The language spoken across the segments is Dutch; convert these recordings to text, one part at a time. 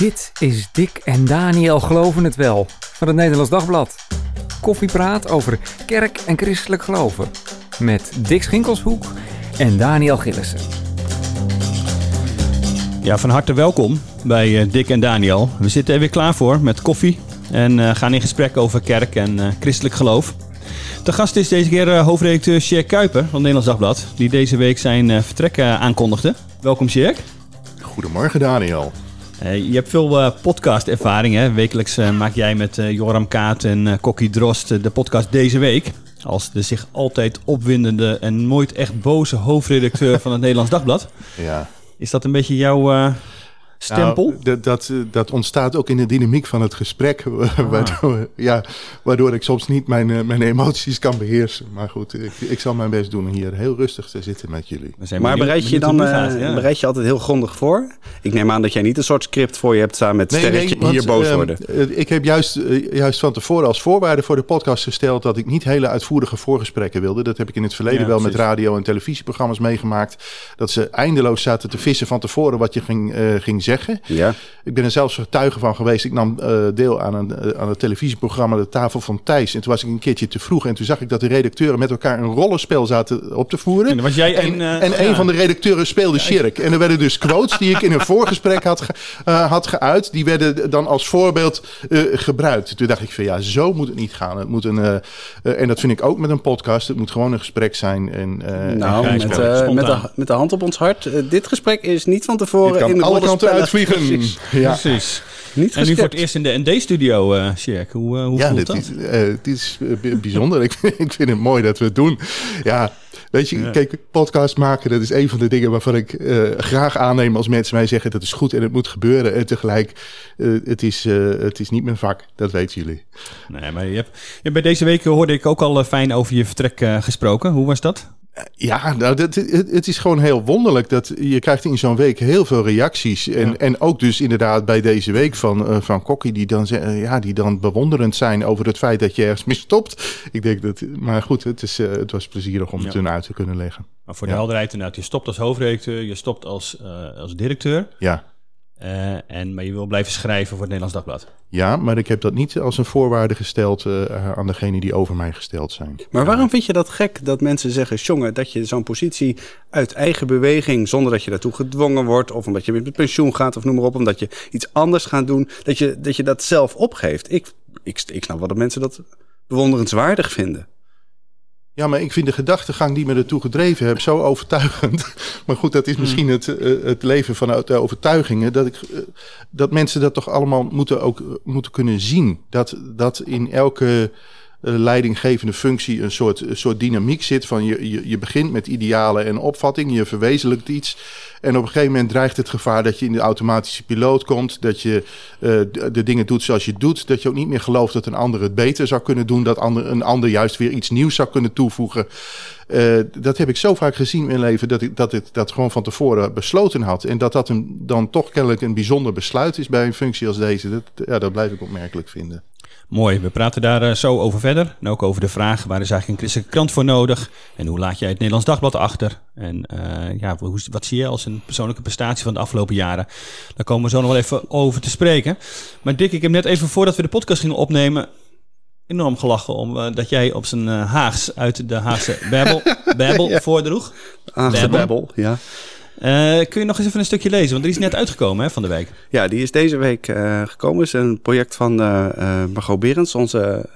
Dit is Dick en Daniel Geloven het Wel van het Nederlands Dagblad. Koffiepraat over kerk en christelijk geloven. Met Dick Schinkelshoek en Daniel Gillissen. Ja, van harte welkom bij uh, Dick en Daniel. We zitten er weer klaar voor met koffie en uh, gaan in gesprek over kerk en uh, christelijk geloof. De gast is deze keer hoofdredacteur Sjerk Kuiper van het Nederlands Dagblad, die deze week zijn vertrek aankondigde. Welkom Sjerk. Goedemorgen Daniel. Uh, je hebt veel uh, podcast-ervaring. Hè? Wekelijks uh, maak jij met Joram Kaat en Kokkie Drost de podcast Deze Week. Als de zich altijd opwindende en nooit echt boze hoofdredacteur van het Nederlands Dagblad. Ja. Is dat een beetje jouw stempel? Nou, dat, dat, dat, ontstaat ook in de dynamiek van het gesprek. Ah. Waardoor, ja, waardoor ik soms niet mijn, eh, mijn emoties kan beheersen. Maar goed, ik, ik zal mijn best doen hier heel rustig te zitten met jullie. Maar bereid je dan uh, bereid je altijd heel grondig voor? Ik neem aan dat jij niet een soort script voor je hebt staan met nee, sterretje nee, hier boos uh, worden. ik heb juist, juist van tevoren als voorwaarde voor de podcast gesteld... dat ik niet hele uitvoerige voorgesprekken wilde. Dat heb ik in het verleden wel met radio- en televisieprogramma's meegemaakt. Dat ze eindeloos zaten te vissen van tevoren wat je ging, ging zeggen zeggen. Ja. Ik ben er zelfs getuige van geweest. Ik nam uh, deel aan een, uh, aan het televisieprogramma De Tafel van Thijs. En toen was ik een keertje te vroeg. En toen zag ik dat de redacteuren met elkaar een rollenspel zaten op te voeren. En was jij en, een, uh, en ja. een van de redacteuren speelde Shirk. En er werden dus quotes die ik in een voorgesprek had, ge, had geuit. Die werden dan als voorbeeld gebruikt. Toen dacht ik van ja, zo moet het niet gaan. Het moet een, en dat vind ik ook met een podcast. Het moet gewoon een gesprek zijn. En, nou, en met, met, de, met de hand op ons hart. dit gesprek is niet van tevoren in de alle kanten uitvliegen. Precies. Ja. Precies. Niet en nu voor het eerst in de ND-studio, uh, Sjerk. Hoe, uh, hoe ja, voelt dit dat? Is, uh, dit is bijzonder. ik, ik vind het mooi dat we het doen. Ja, weet je, ja. kijk, podcast maken, dat is een van de dingen waarvan ik graag aanneem als mensen mij zeggen dat is goed en het moet gebeuren. En tegelijk, het, is, het is niet mijn vak, dat weten jullie. Nee, maar je hebt, ja, bij deze week hoorde ik ook al fijn over je vertrek gesproken. Hoe was dat? Ja, nou, dat, het, het, is gewoon heel wonderlijk dat je krijgt in zo'n week heel veel reacties. En, ja. en ook dus inderdaad bij deze week van, uh, van Kokkie, die dan, uh, ja, die dan bewonderend zijn over het feit dat je ergens mee stopt. Ik denk dat, maar goed, het, is, uh, het was plezierig om ja. het hun uit te kunnen leggen. Maar voor de ja. helderheid inderdaad, je stopt als hoofdredacteur, je stopt als, als directeur. Ja. Uh, en, maar je wil blijven schrijven voor het Nederlands Dagblad. Ja, maar ik heb dat niet als een voorwaarde gesteld uh, aan degenen die over mij gesteld zijn. Maar waarom vind je dat gek dat mensen zeggen, jongen, dat je zo'n positie uit eigen beweging, zonder dat je daartoe gedwongen wordt, of omdat je met pensioen gaat, of noem maar op, omdat je iets anders gaat doen, dat je dat, je dat zelf opgeeft? Ik, ik, ik snap wel dat mensen dat bewonderenswaardig vinden. Ja, maar ik vind de gedachtegang die me ertoe gedreven heb zo overtuigend. Maar goed, dat is misschien het, uh, het leven vanuit de overtuigingen. Dat, ik, uh, dat mensen dat toch allemaal moeten, ook, uh, moeten kunnen zien. Dat, dat in elke leidinggevende functie een soort, een soort dynamiek zit. Van je, je, je begint met idealen en opvatting, je verwezenlijkt iets. En op een gegeven moment dreigt het gevaar dat je in de automatische piloot komt. Dat je uh, de, dingen doet zoals je doet. Dat je ook niet meer gelooft dat een ander het beter zou kunnen doen. Dat ander, een ander juist weer iets nieuws zou kunnen toevoegen. Uh, dat heb ik zo vaak gezien in mijn leven dat ik dat, ik dat gewoon van tevoren besloten had. En dat dat een, dan toch kennelijk een bijzonder besluit is bij een functie als deze. Dat, ja, dat blijf ik opmerkelijk vinden. Mooi, we praten daar uh, zo over verder. En ook over de vraag, waar is eigenlijk een christelijke krant voor nodig? En hoe laat jij het Nederlands Dagblad achter? En uh, ja, hoe, wat zie je als een persoonlijke prestatie van de afgelopen jaren? Daar komen we zo nog wel even over te spreken. Maar Dick, ik heb net even voordat we de podcast gingen opnemen... enorm gelachen om uh, dat jij op zijn Haags uit de Haagse Bijbel, Bijbel ja. voordroeg. Haagse Bijbel, ja. Uh, kun je nog eens even een stukje lezen? Want er is net uitgekomen hè, van de week. Ja, die is deze week uh, gekomen. Het is een project van uh, Margot Berends, onze,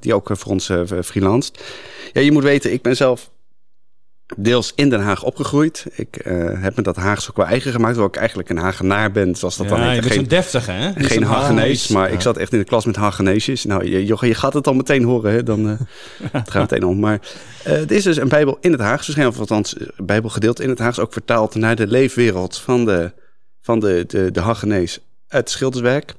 die ook voor ons freelanced. Ja, je moet weten, ik ben zelf deels in Den Haag opgegroeid. Ik uh, heb me dat Haags ook wel eigen gemaakt, hoewel ik eigenlijk een Hagenaar ben, zoals dat ja, dan heet. Je bent geen, deftige, hè? Geen Hagenees, maar ja. ik zat echt in de klas met Hageneesjes. Nou, je, je gaat het al meteen horen, hè? Dan uh, het gaat meteen om. Maar uh, dit is dus een Bijbel in het Haags, verschenen, of althans een Bijbelgedeelte in het Haags, ook vertaald naar de leefwereld van de, van de, de, de Hagenees uit Schilderswerk.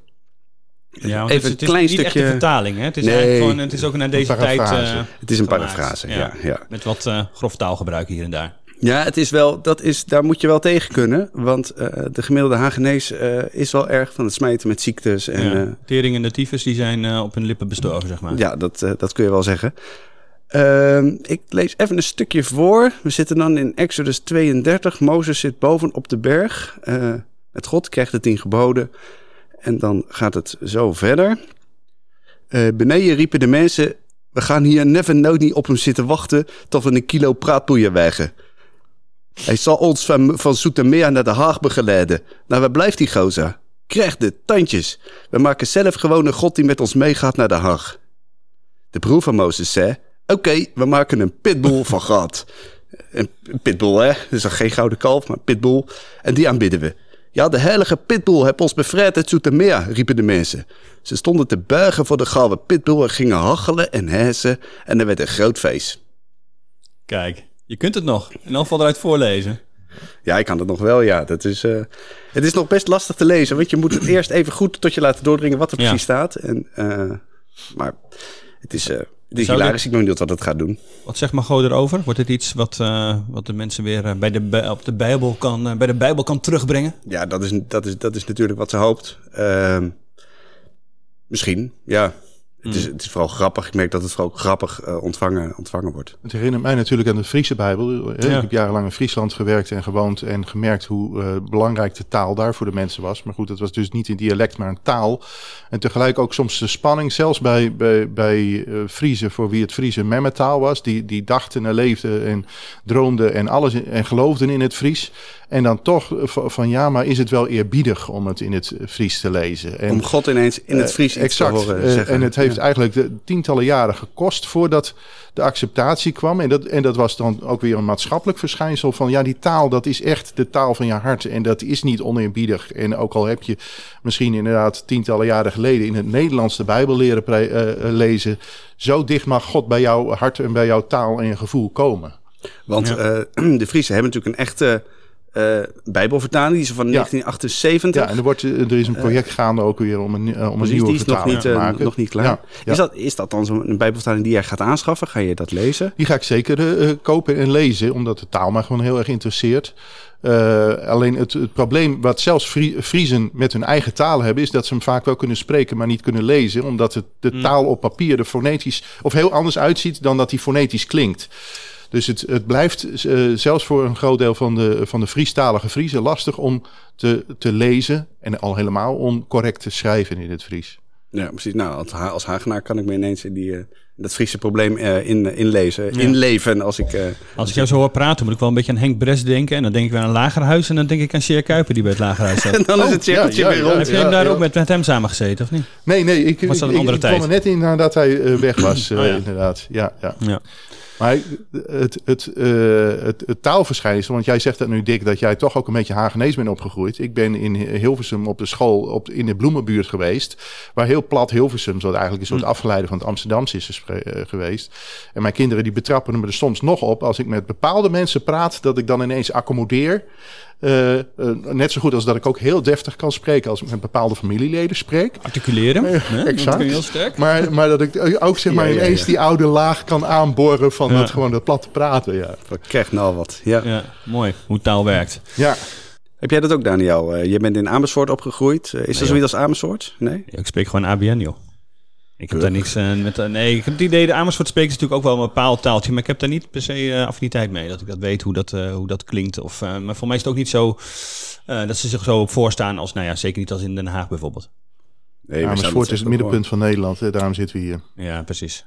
Ja, Even het is, een klein het is stukje. Niet vertaling, hè? Het is, nee, gewoon, het is ook naar deze tijd. Uh, het is een parafrase, ja, ja, ja. Met wat uh, grof taalgebruik hier en daar. Ja, het is wel, dat is, daar moet je wel tegen kunnen. Want uh, de gemiddelde Hagenees is wel erg van het smijten met ziektes. En, ja, tering en de tyfus die zijn op hun lippen bestoven, zeg maar. Ja, dat, dat kun je wel zeggen. Uh, ik lees even een stukje voor. We zitten dan in Exodus 32. Mozes zit boven op de berg. Met God krijgt de tien geboden. En dan gaat het zo verder. Eh, beneden riepen de mensen... We gaan hier never nooit niet op hem zitten wachten... tot we een kilo praatpoeier wegen. Hij zal ons van, van Zoetermeer naar de Haag begeleiden. Nou, waar blijft die gozer? Krijg de tandjes. We maken zelf gewoon een god die met ons meegaat naar de Haag. De broer van Mozes zei... Oké, we maken een pitbull van God. Een pitbull, hè? Dus geen gouden kalf, maar pitbull. En die aanbidden we. Ja, de heilige pitbull heeft ons bevrijd uit Zoetermeer, riepen de mensen. Ze stonden te buigen voor de gouden pitbull en gingen hachelen en hessen. En er werd een groot feest. Kijk, je kunt het nog. In elk geval eruit voorlezen. Ja, ik kan het nog wel, ja. Dat is, uh, het is nog best lastig te lezen, want je moet het eerst even goed tot je laten doordringen wat er precies ja. staat. En, uh, maar het is... Uh, is hilarisch, ik ben benieuwd wat het gaat doen. Wat zegt Margot erover? Wordt het iets wat, uh, wat de mensen weer bij de, op de Bijbel kan, uh, bij de Bijbel kan terugbrengen? Ja, dat is, dat is, dat is natuurlijk wat ze hoopt. Uh, misschien, ja. Het is, het is vooral grappig. Ik merk dat het vooral grappig uh, ontvangen, ontvangen wordt. Het herinnert mij natuurlijk aan de Friese Bijbel. Ja. Ik heb jarenlang in Friesland gewerkt en gewoond en gemerkt hoe uh, belangrijk de taal daar voor de mensen was. Maar goed, het was dus niet een dialect, maar een taal. En tegelijk ook soms de spanning, zelfs bij, bij, bij uh, Friese, voor wie het Friese memmetaal was. Die, die dachten en leefden en droomden en alles in, en geloofden in het Fries. En dan toch van ja, maar is het wel eerbiedig om het in het Fries te lezen? En, om God ineens in het Fries uh, exact, te horen zeggen. En het heeft ja. eigenlijk de, tientallen jaren gekost voordat de acceptatie kwam. En dat, en dat was dan ook weer een maatschappelijk verschijnsel van ja, die taal, dat is echt de taal van je hart. En dat is niet oneerbiedig. En ook al heb je misschien inderdaad tientallen jaren geleden in het Nederlands de Bijbel leren uh, lezen, zo dicht mag God bij jouw hart en bij jouw taal en je gevoel komen. Want ja. uh, de Friesen hebben natuurlijk een echte uh, Bijbelvertaling, die is van ja. 1978. Ja, en er, wordt, er is een project uh, gaande ook weer om een, uh, om een nieuwe die is vertaling nog niet, te maken. nog niet klaar. Ja, ja. Is, dat, is dat dan zo'n Bijbelvertaling die jij gaat aanschaffen? Ga je dat lezen? Die ga ik zeker kopen en lezen, omdat de taal mij gewoon heel erg interesseert. alleen het, het, probleem wat zelfs Friesen met hun eigen taal hebben, is dat ze hem vaak wel kunnen spreken, maar niet kunnen lezen. Omdat het, de Hmm. taal op papier er fonetisch of heel anders uitziet dan dat die fonetisch klinkt. Dus het, het blijft uh, zelfs voor een groot deel van de, van de Friestalige Friesen lastig om te, te lezen. En al helemaal om correct te schrijven in het Fries. Ja, precies. Nou, als, als Hagenaar kan ik me ineens in die, uh, dat Friese probleem uh, in, inlezen, ja. inleven. Als ik, als ik jou zo hoor praten, moet ik wel een beetje aan Henk Bres denken. En dan denk ik weer aan Lagerhuis. En dan denk ik aan Sjeer Kuiper, die bij het Lagerhuis zat. en dan oh, is het cirkeltje ja, ja, weer rond. Heb je hem daar ook met, met hem samen gezeten, of niet? Nee, nee. Ik, was dat een ik, andere ik, tijd? ik kwam er net in nadat hij weg was, oh, inderdaad. Ja, ja. Maar het, het, uh, het, het, taalverschijnsel, want jij zegt dat nu, Dick, dat jij toch ook een beetje Hagenees bent opgegroeid. Ik ben in Hilversum op de school op, in de Bloemenbuurt geweest, waar heel plat Hilversum, wat eigenlijk een soort afgeleide van het Amsterdamse is uh, geweest. En mijn kinderen die betrappen me er soms nog op als ik met bepaalde mensen praat, dat ik dan ineens accommodeer. Uh, uh, net zo goed als dat ik ook heel deftig kan spreken als ik met bepaalde familieleden spreek. Articuleren. Uh, hè? exact. Heel sterk. Maar, maar dat ik ook zeg maar Ja, ja, ineens ja. die oude laag kan aanboren van Ja. dat gewoon dat platte praten. Ja. Ik krijg nou wat. Ja. Ja, mooi. Hoe taal werkt. ja. Heb jij dat ook, Daniel? Uh, je bent in Amersfoort opgegroeid. Uh, is er Nee, zoiets als Amersfoort? Nee? Ja, ik spreek gewoon ABN, joh. Ik heb daar niks uh, met... Uh, nee, ik heb het idee, de Amersfoort spreken is natuurlijk ook wel een bepaald taaltje, maar ik heb daar niet per se uh, affiniteit mee, dat ik dat weet hoe dat, hoe dat klinkt. Of, maar voor mij is het ook niet zo uh, dat ze zich zo op voorstaan als, nou ja, zeker niet als in Den Haag bijvoorbeeld. Nee, Amersfoort is het middenpunt van Nederland, hè, daarom zitten we hier. Ja, precies.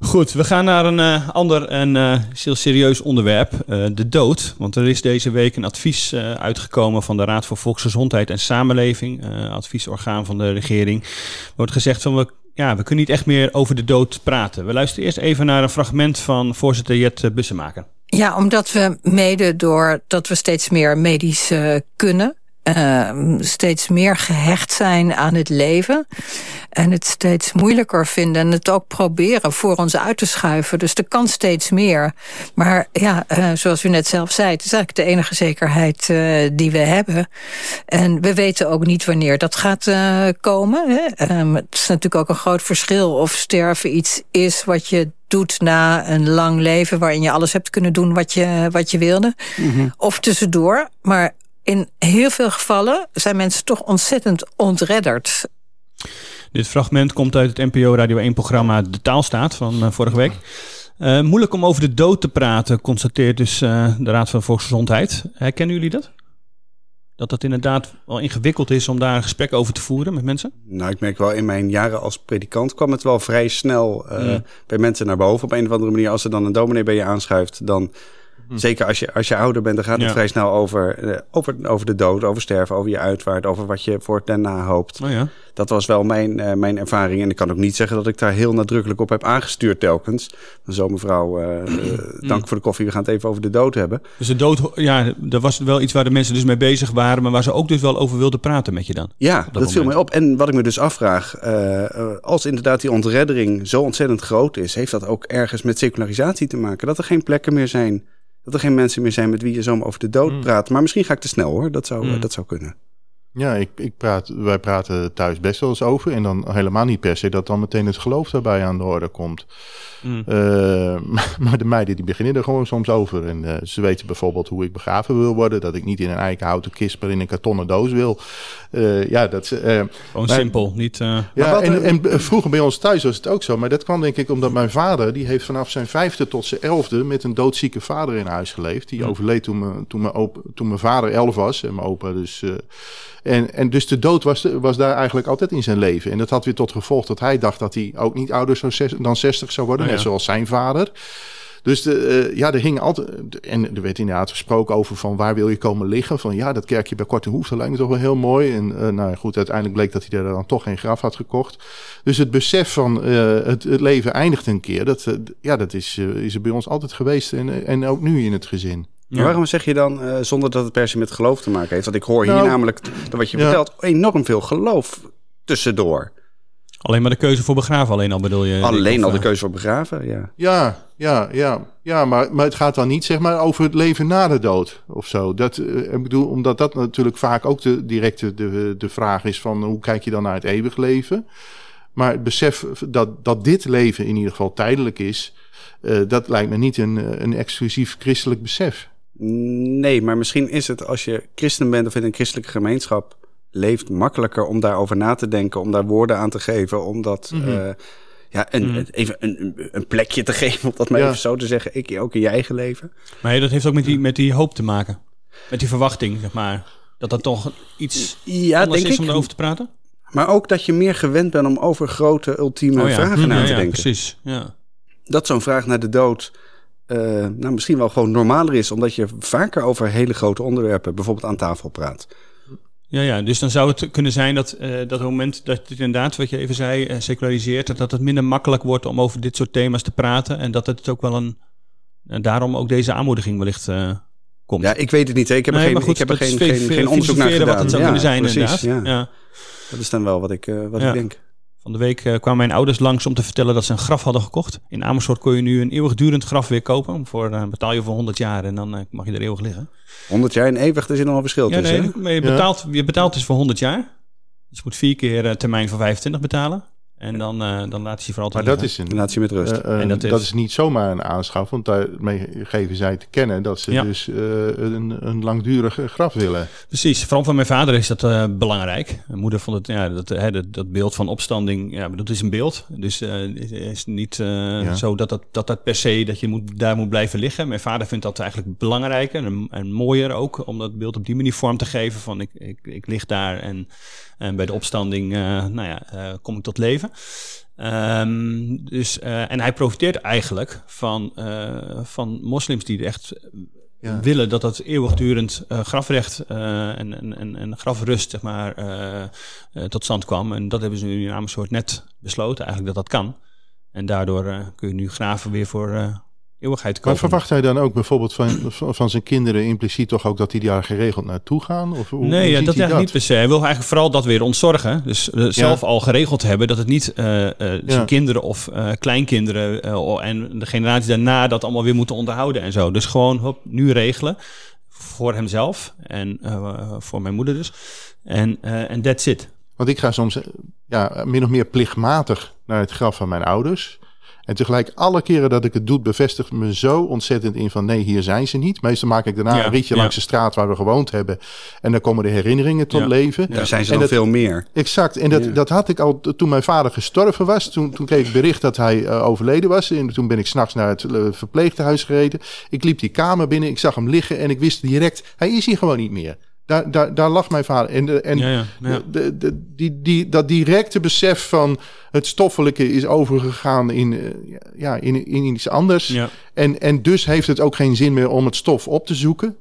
Goed, we gaan naar een uh, ander en uh, heel serieus onderwerp, uh, de dood. Want er is deze week een advies uitgekomen van de Raad voor Volksgezondheid en Samenleving, adviesorgaan van de regering. Er wordt gezegd van we, ja, we kunnen niet echt meer over de dood praten. We luisteren eerst even naar een fragment van voorzitter Jet Bussemaker. Ja, omdat we mede door dat we steeds meer medisch kunnen, uh, steeds meer gehecht zijn aan het leven. En het steeds moeilijker vinden en het ook proberen voor ons uit te schuiven. Dus er kan steeds meer. Maar ja, uh, zoals u net zelf zei, het is eigenlijk de enige zekerheid uh, die we hebben. En we weten ook niet wanneer dat gaat uh, komen. Hè? Um, het is natuurlijk ook een groot verschil of sterven iets is wat je doet na een lang leven... waarin je alles hebt kunnen doen wat je, wat je wilde. Mm -hmm. Of tussendoor. Maar in heel veel gevallen zijn mensen toch ontzettend ontredderd. Dit fragment komt uit het NPO Radio 1-programma De Taalstaat van uh, vorige week. Uh, moeilijk om over de dood te praten, constateert dus uh, de Raad van Volksgezondheid. Herkennen jullie dat? Dat het inderdaad wel ingewikkeld is om daar een gesprek over te voeren met mensen? Nou, ik merk wel in mijn jaren als predikant kwam het wel vrij snel uh, Mm. bij mensen naar boven op een of andere manier. Als er dan een dominee bij je aanschuift, dan Hm. zeker als je, als je ouder bent, dan gaat het Ja. vrij snel over, eh, over, over de dood, over sterven, over je uitvaart, over wat je voor daarna hoopt. Oh ja. Dat was wel mijn, eh, mijn ervaring. En ik kan ook niet zeggen dat ik daar heel nadrukkelijk op heb aangestuurd telkens. Zo mevrouw, eh, Hm. dank voor de koffie, we gaan het even over de dood hebben. Dus de dood, ja, er was wel iets waar de mensen dus mee bezig waren, maar waar ze ook dus wel over wilden praten met je dan. Ja, dat, dat viel mij op. En wat ik me dus afvraag, als inderdaad die ontreddering zo ontzettend groot is, heeft dat ook ergens met secularisatie te maken? Dat er geen plekken meer zijn, dat er geen mensen meer zijn met wie je zomaar over de dood Mm. praat. Maar misschien ga ik te snel hoor, dat zou, Mm. dat zou kunnen. Ja, ik, ik praat, wij praten thuis best wel eens over. En dan helemaal niet per se dat dan meteen het geloof daarbij aan de orde komt. Mm. Eh, maar de meiden die beginnen er gewoon soms over. En eh, ze weten bijvoorbeeld hoe ik begraven wil worden. Dat ik niet in een eikenhouten kist, maar in een kartonnen doos wil. Eh, ja, dat, eh, Gewoon Maar- simpel, niet... eh, ja, wat, en, en vroeger bij ons thuis was het ook zo. Maar dat kwam denk ik omdat mijn vader... die heeft vanaf zijn vijfde tot zijn elfde... met een doodzieke vader in huis geleefd. Die Hm. overleed toen, mijn- toen, mijn opa, toen mijn vader elf was. En mijn opa dus... eh, en, en dus de dood was, was daar eigenlijk altijd in zijn leven. En dat had weer tot gevolg dat hij dacht... dat hij ook niet ouder zou zes- dan 60 zou worden. Oh. Net zoals zijn vader. Dus de, eh, ja, er hing altijd. En er werd inderdaad gesproken over van waar wil je komen liggen. Van ja, dat kerkje bij Korte Hoef, dat lijkt me toch wel heel mooi. En eh, nou ja, goed, uiteindelijk bleek dat hij daar dan toch geen graf had gekocht. Dus het besef van eh, het, het leven eindigt een keer, dat, ja, dat is, is er bij ons altijd geweest. En, en ook nu in het gezin. Ja. Maar waarom zeg je dan, eh, zonder dat het per se met geloof te maken heeft? Want ik hoor hier Nou, namelijk, dat wat je ja. vertelt, enorm veel geloof tussendoor. Alleen maar de keuze voor begraven alleen al bedoel je? Alleen of, al de eh, keuze voor begraven, ja. Ja, ja, ja, ja maar, maar het gaat dan niet zeg maar over het leven na de dood of zo. Dat, eh, ik bedoel, omdat dat natuurlijk vaak ook de directe de, de vraag is van hoe kijk je dan naar het eeuwig leven. Maar het besef dat, dat dit leven in ieder geval tijdelijk is, eh, dat lijkt me niet een, een exclusief christelijk besef. Nee, maar misschien is het als je christen bent of in een christelijke gemeenschap leeft, makkelijker om daarover na te denken, om daar woorden aan te geven, om dat Mhm. eh, ja, een, Mhm. even een, een- plekje te geven, om dat maar Ja. even zo te zeggen. Ik, ook in je eigen leven. Maar dat heeft ook met die, met die hoop te maken. Met die verwachting, zeg maar. Dat dat toch iets Ja, anders denk is ik. om erover te praten? Maar ook dat je meer gewend bent om over grote, ultieme Oh ja. vragen Hm, na ja, te ja, denken. precies. Ja. Dat zo'n vraag naar de dood eh, nou, misschien wel gewoon normaler is, omdat je vaker over hele grote onderwerpen, bijvoorbeeld aan tafel praat. Ja, ja, dus dan zou het kunnen zijn dat eh, dat op het moment dat het inderdaad, wat je even zei, eh, seculariseert, dat, het minder makkelijk wordt om over dit soort thema's te praten. En dat het ook wel een, en daarom ook deze aanmoediging wellicht eh, komt. Ja, ik weet het niet. hè. Ik heb er geen, goed, ik heb er geen, geen, geen onderzoek naar gedaan. wat het zou Ja, kunnen zijn precies, inderdaad. Ja. Ja. Dat is dan wel wat ik, eh, wat ik denk. Van de week eh, kwamen mijn ouders langs om te vertellen dat ze een graf hadden gekocht. In Amersfoort kon je nu een eeuwigdurend graf weer kopen. Voor, eh, betaal je voor 100 jaar en dan eh, mag je er eeuwig liggen. 100 jaar en eeuwig, er zit nog een verschil Ja, tussen. nee, je, Ja. betaalt, je betaalt dus voor 100 jaar. Dus je moet vier keer een termijn van 25 betalen. En dan, eh, dan laat je je voor Maar altijd dat is Dan een, laat je met rust. eh, eh, En dat dat, is- is... niet zomaar een aanschaf, want daarmee geven zij te kennen dat ze Ja. dus eh, een, een langdurig graf willen. Precies, vooral van mijn vader is dat eh, belangrijk. Mijn moeder vond het, ja, dat, hè, dat, dat beeld van opstanding, ja, dat is een beeld. Dus eh, het is niet eh, zo dat dat, dat dat per se, dat je moet, daar moet blijven liggen. Mijn vader vindt dat eigenlijk belangrijker en, en mooier ook, om dat beeld op die manier vorm te geven. Van ik, ik, ik lig daar en, en bij de opstanding, eh, nou ja, eh, kom ik tot leven. Ehm, dus, eh, en hij profiteert eigenlijk van, van moslims die echt Ja. willen dat dat eeuwigdurend grafrecht en, en, en, grafrust zeg maar, tot stand kwam. En dat hebben ze nu in Amersfoort net besloten, eigenlijk dat dat kan. En daardoor kun je nu graven weer voor eeuwigheid Maar verwacht hij dan ook bijvoorbeeld van, van, zijn kinderen impliciet toch ook dat die daar geregeld naartoe gaan? Of hoe, Nee, ja, dat eigenlijk niet per se. Hij wil eigenlijk vooral dat weer ontzorgen. Dus eh, zelf al geregeld hebben dat het niet eh, eh, zijn Ja. kinderen of kleinkinderen en de generatie daarna dat allemaal weer moeten onderhouden en zo. Dus gewoon hop, nu regelen voor hemzelf en voor mijn moeder dus. En en that's it. Want ik ga soms ja, min of meer plichtmatig naar het graf van mijn ouders. En tegelijk, alle keren dat ik het doe, bevestigt me zo ontzettend in van nee, hier zijn ze niet. Meestal maak ik daarna Ja, een ritje ja. langs de straat waar we gewoond hebben. En dan komen de herinneringen tot Ja. leven. Daar zijn ze En nog dat- veel meer. Exact. En dat, Ja. dat had ik al toen mijn vader gestorven was. Toen, toen kreeg ik bericht dat hij eh, overleden was. En toen ben ik s'nachts naar het eh, verpleegtehuis gereden. Ik liep die kamer binnen, ik zag hem liggen en ik wist direct, hij is hier gewoon niet meer. Daar, daar, daar lag mijn vader. En, de, en Ja, ja, ja. De, de, die, die, dat directe besef van het stoffelijke is overgegaan in, eh, ja, in, in iets anders. En, en dus heeft het ook geen zin meer om het stof op te zoeken.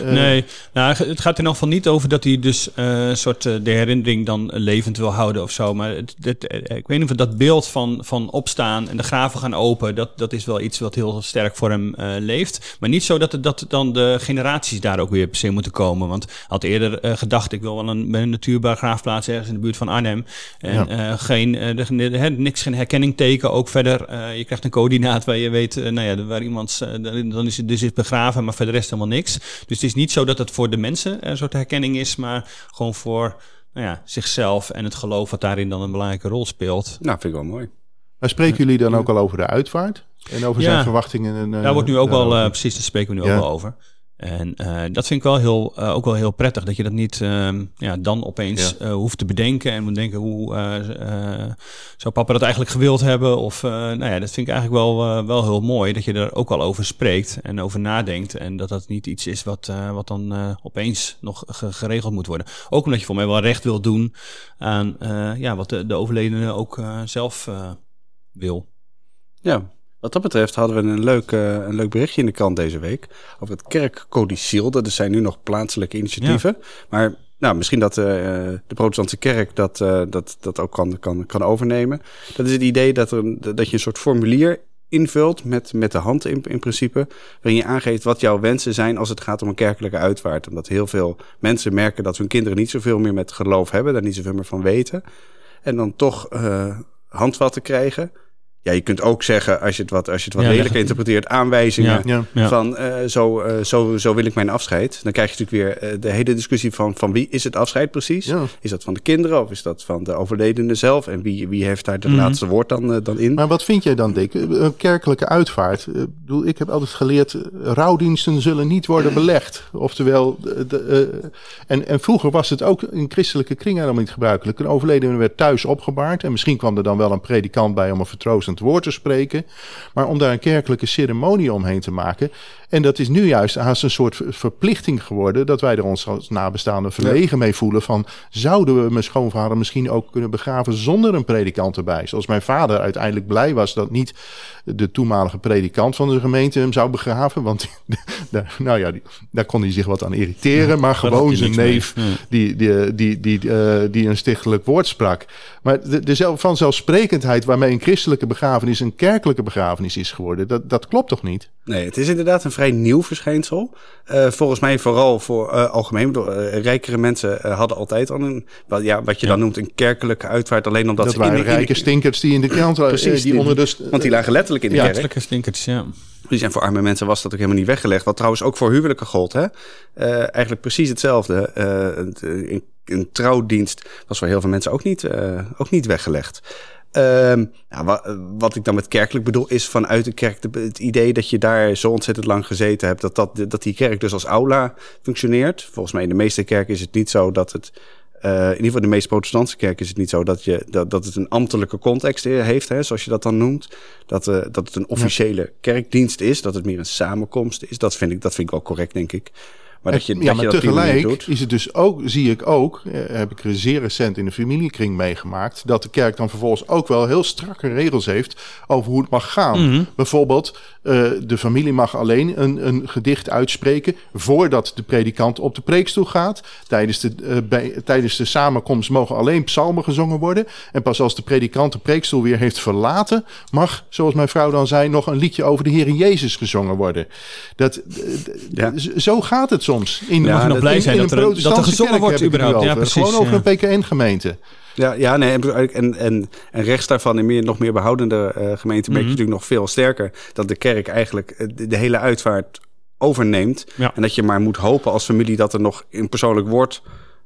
Eh, Nee, nou, het gaat in elk geval niet over dat hij dus eh, een soort eh, de herinnering dan levend wil houden of zo. Maar het, het- ik weet niet of dat beeld van, van opstaan en de graven gaan open, dat, dat is wel iets wat heel sterk voor hem leeft. Maar niet zo dat, het, dat dan de generaties daar ook weer per se moeten komen. Want had eerder gedacht, ik wil wel een, een natuurbegraafplaats ergens in de buurt van Arnhem. En Ja. geen, de- de- hè, niks, geen herkenningteken ook verder. Je krijgt een coördinaat waar je weet, nou ja, waar iemand, dan is het dus is begraven, maar verder rest helemaal niks. Dus het is niet zo dat het voor de mensen een soort herkenning is, maar gewoon voor nou ja, zichzelf en het geloof wat daarin dan een belangrijke rol speelt. Nou, vind ik wel mooi. Maar spreken jullie dan ook al over de uitvaart? En over Ja. zijn verwachtingen? En, eh, Daar wordt nu ook wel, daarover? eh, precies, daar spreken we nu Ja. ook wel over. En eh, dat vind ik wel heel, eh, ook wel heel prettig, dat je dat niet ehm, ja, dan opeens eh, hoeft te bedenken en moet denken hoe zou papa dat eigenlijk gewild hebben? Of nou ja, dat vind ik eigenlijk wel, wel heel mooi, dat je er ook al over spreekt en over nadenkt. En dat dat niet iets is wat, wat dan opeens nog ge- geregeld moet worden. Ook omdat je voor mij wel recht wil doen aan ja, wat de, de overledene ook zelf wil. Ja, wat dat betreft hadden we een leuk, eh, een leuk berichtje in de krant deze week over het kerkcodiciel. Dat zijn nu nog plaatselijke initiatieven. Maar nou, misschien dat eh, de protestantse kerk dat, eh, dat, dat ook kan, kan, kan overnemen. Dat is het idee dat, er, dat je een soort formulier invult met, met de hand in, in principe. Waarin je aangeeft wat jouw wensen zijn als het gaat om een kerkelijke uitvaart. Omdat heel veel mensen merken dat hun kinderen niet zoveel meer met geloof hebben. Daar niet zoveel meer van weten. En dan toch handvatten krijgen. Ja, je kunt ook zeggen, als je het wat, als je het wat Ja, interpreteert, aanwijzingen. Ja. Ja. Ja. Van eh, zo, eh, zo, zo wil ik mijn afscheid. Dan krijg je natuurlijk weer eh, de hele discussie van, van wie is het afscheid precies? Ja. Is dat van de kinderen of is dat van de overledene zelf? En wie, wie heeft daar de Mhm. laatste woord dan, dan in? Maar wat vind jij dan, Dick? Een kerkelijke uitvaart. Ik bedoel, ik heb altijd geleerd, rouwdiensten zullen niet worden belegd. Oftewel, de, de, eh, en, en vroeger was het ook in christelijke kringen helemaal niet gebruikelijk. Een overledene werd thuis opgebaard. En misschien kwam er dan wel een predikant bij om een vertroostend woord te spreken. Maar om daar een kerkelijke ceremonie omheen te maken. En dat is nu juist haast een soort ver- verplichting geworden. Dat wij er ons als nabestaanden verlegen mee voelen. Van zouden we mijn schoonvader misschien ook kunnen begraven zonder een predikant erbij? Zoals mijn vader uiteindelijk blij was dat niet de toenmalige predikant van de gemeente hem zou begraven. Want daar, nou ja, die, daar kon hij zich wat aan irriteren. Maar gewoon zijn mee. neef Ja. die, die, die, die, eh, die een stichtelijk woord sprak. Maar de, de zelf- vanzelfsprekendheid waarmee een christelijke begrafenis een kerkelijke begrafenis is geworden, dat, dat klopt toch niet? Nee, het is inderdaad een vrij nieuw verschijnsel. Eh, volgens mij vooral voor eh, algemeen. Rijkere mensen hadden altijd al een, wat, ja, wat je dan noemt een kerkelijke uitvaart. Alleen omdat Dat, ze in waren de- in de- rijke stinkers die in de krant Precies, die, die- onder de Want die lagen letterlijk in de Ja, kerk. Christelijke stinkers, ja. Precies, en voor arme mensen was dat ook helemaal niet weggelegd. Wat trouwens ook voor huwelijken gold. Hè? Eh, eigenlijk precies hetzelfde. Eh, het, eh, een, een trouwdienst was voor heel veel mensen ook niet, eh, ook niet weggelegd. Ehm, nou, wa- wat ik dan met kerkelijk bedoel, is vanuit de kerk het idee dat je daar zo ontzettend lang gezeten hebt, dat, dat, dat die kerk dus als aula functioneert. Volgens mij in de meeste kerken is het niet zo dat het. Eh, in ieder geval in de meeste protestantse kerken is het niet zo dat, je, dat, dat het een ambtelijke context heeft, hè, zoals je dat dan noemt. Dat, eh, dat het een officiële kerkdienst is, dat het meer een samenkomst is. Dat vind ik, dat vind ik wel correct, denk ik. Maar dat je, ja, dat maar je dat tegelijk doet. is het dus ook, zie ik ook, eh, heb ik zeer recent in de familiekring meegemaakt, dat de kerk dan vervolgens ook wel heel strakke regels heeft over hoe het mag gaan. Mhm. Bijvoorbeeld, eh, de familie mag alleen een, een gedicht uitspreken voordat de predikant op de preekstoel gaat. Tijdens de, eh, bij, tijdens de samenkomst mogen alleen psalmen gezongen worden. En pas als de predikant de preekstoel weer heeft verlaten, mag, zoals mijn vrouw dan zei, nog een liedje over de Heer Jezus gezongen worden. Dat, eh, Ja. Zo gaat het soms. In, mag je nog in- blij in zijn een dat er- dat er gezongen wordt überhaupt. Ja, precies, Gewoon over ja. een PKN-gemeente. Ja, ja nee, en, en, en, rechts daarvan in meer, nog meer behoudende eh gemeenten merk je Mhm. natuurlijk nog veel sterker dat de kerk eigenlijk eh, de, de hele uitvaart overneemt. Ja. En dat je maar moet hopen als familie dat er nog een persoonlijk woord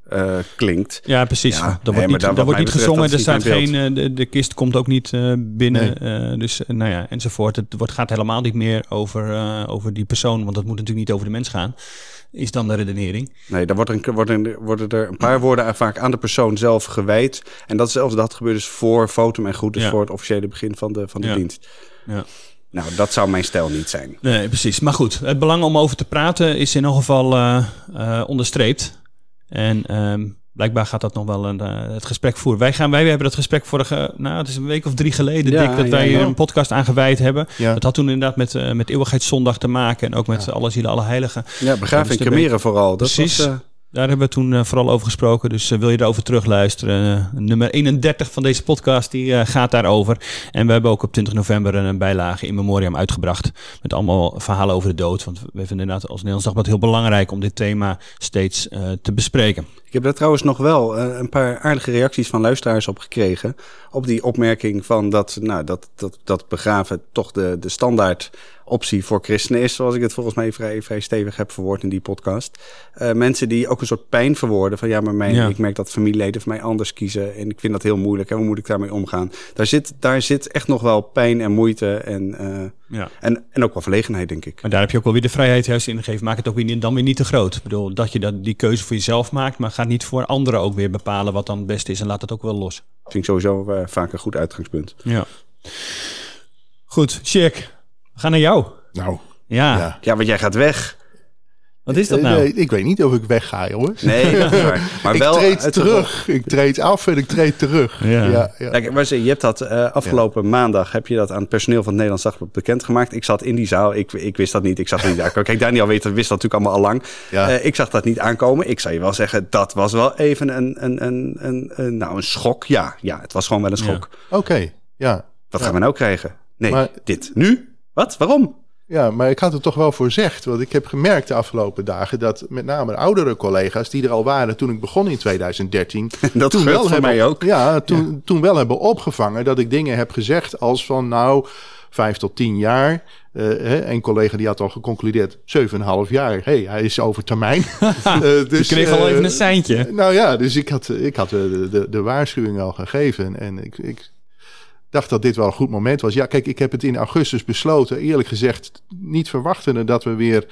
eh, klinkt. Ja, precies. Ja, nee, wordt niet, wat wordt niet gezongen, dat er staat geen, de, de kist komt ook niet binnen. dus nou ja, enzovoort. Het wordt, gaat helemaal niet meer over, over die persoon, want dat moet natuurlijk niet over de mens gaan. Is dan de redenering. Nee, daar wordt een, worden, worden er een paar woorden vaak aan de persoon zelf gewijd. En dat zelfs dat gebeurt dus voor fotum en goed, dus Ja. voor het officiële begin van de, van de Ja. dienst. Ja. Nou, dat zou mijn stijl niet zijn. Nee, precies. Maar goed, het belang om over te praten is in ieder geval eh, eh, onderstreept. En ehm, blijkbaar gaat dat nog wel een, eh, het gesprek voeren. Wij, gaan, wij hebben dat gesprek vorige, nou het is een week of drie geleden, Ja, Dick, dat ja, wij ja. een podcast aangeweid hebben. Dat had toen inderdaad met, eh met Eeuwigheidszondag te maken en ook met alle zielen, alle heiligen. Ja, begraven dus cremeren vooral. Dat Precies. Was, eh, Daar hebben we toen eh, vooral over gesproken. Dus eh, wil je erover terugluisteren? eh, nummer 31 van deze podcast die gaat daarover. En we hebben ook op 20 november een bijlage in memoriam uitgebracht. Met allemaal verhalen over de dood. Want we vinden inderdaad als Nederlands Dagblad heel belangrijk om dit thema steeds te bespreken. Ik heb daar trouwens nog wel een paar aardige reacties van luisteraars op gekregen. Op die opmerking van dat, nou, dat, dat, dat begraven toch de, de standaard optie voor christenen is. Zoals ik het volgens mij vrij, vrij stevig heb verwoord in die podcast. Eh, mensen die ook een soort pijn verwoorden. Van ja, maar mijn, Ja. ik merk dat familieleden van mij anders kiezen. En ik vind dat heel moeilijk. En hoe moet ik daarmee omgaan? Daar zit, daar zit echt nog wel pijn en moeite. En, eh, Ja. en, en ook wel verlegenheid, denk ik. Maar daar heb je ook wel weer de vrijheid juist in gegeven. Maak het ook weer, niet- dan weer niet te groot. Ik bedoel, dat je dat, die keuze voor jezelf maakt. Maar ga niet voor anderen ook weer bepalen wat dan het beste is. En laat het ook wel los. Vind ik sowieso eh, vaak een goed uitgangspunt. Ja. Goed, Check. We gaan naar jou. Nou, Ja. ja. Ja, want jij gaat weg. Wat is dat nou? nee, ik weet niet of ik wegga, jongens. Nee, dat maar ik wel treed uit- terug. Ik treed af en ik treed terug. Ja. Ja, ja. Kijk, maar zie, je hebt dat eh, afgelopen maandag heb je dat aan het personeel van het Nederlands Dagblad bekendgemaakt. Ik zat in die zaal, ik, ik wist dat niet. Ik zat er niet aankomen. Kijk, Daniel weet, wist dat natuurlijk allemaal al lang. Ja. Eh, ik zag dat niet aankomen. Ik zou je wel zeggen, dat was wel even een, een, een, een, een- nou, een schok. Ja, ja, het was gewoon wel een schok. Oké, ja. Wat gaan we nou krijgen? Nee, Maar- dit. Nu? Wat? Waarom? Ja, maar ik had het toch wel voorzegd. Want ik heb gemerkt de afgelopen dagen dat met name oudere collega's die er al waren toen ik begon in 2013. Dat toen voor hebben, mij ook. Ja, toen, toen wel hebben opgevangen dat ik dingen heb gezegd als van nou vijf tot tien jaar. Eh, een collega die had al geconcludeerd 7,5 jaar. hey, hij is over termijn. Eh, dus, Je kreeg al eh, even een seintje. Nou ja, dus ik had, ik had de, de, de waarschuwing al gegeven. En ik, ik dacht dat dit wel een goed moment was. Ja, kijk, ik heb het in augustus besloten. Eerlijk gezegd, niet verwachtende dat we weer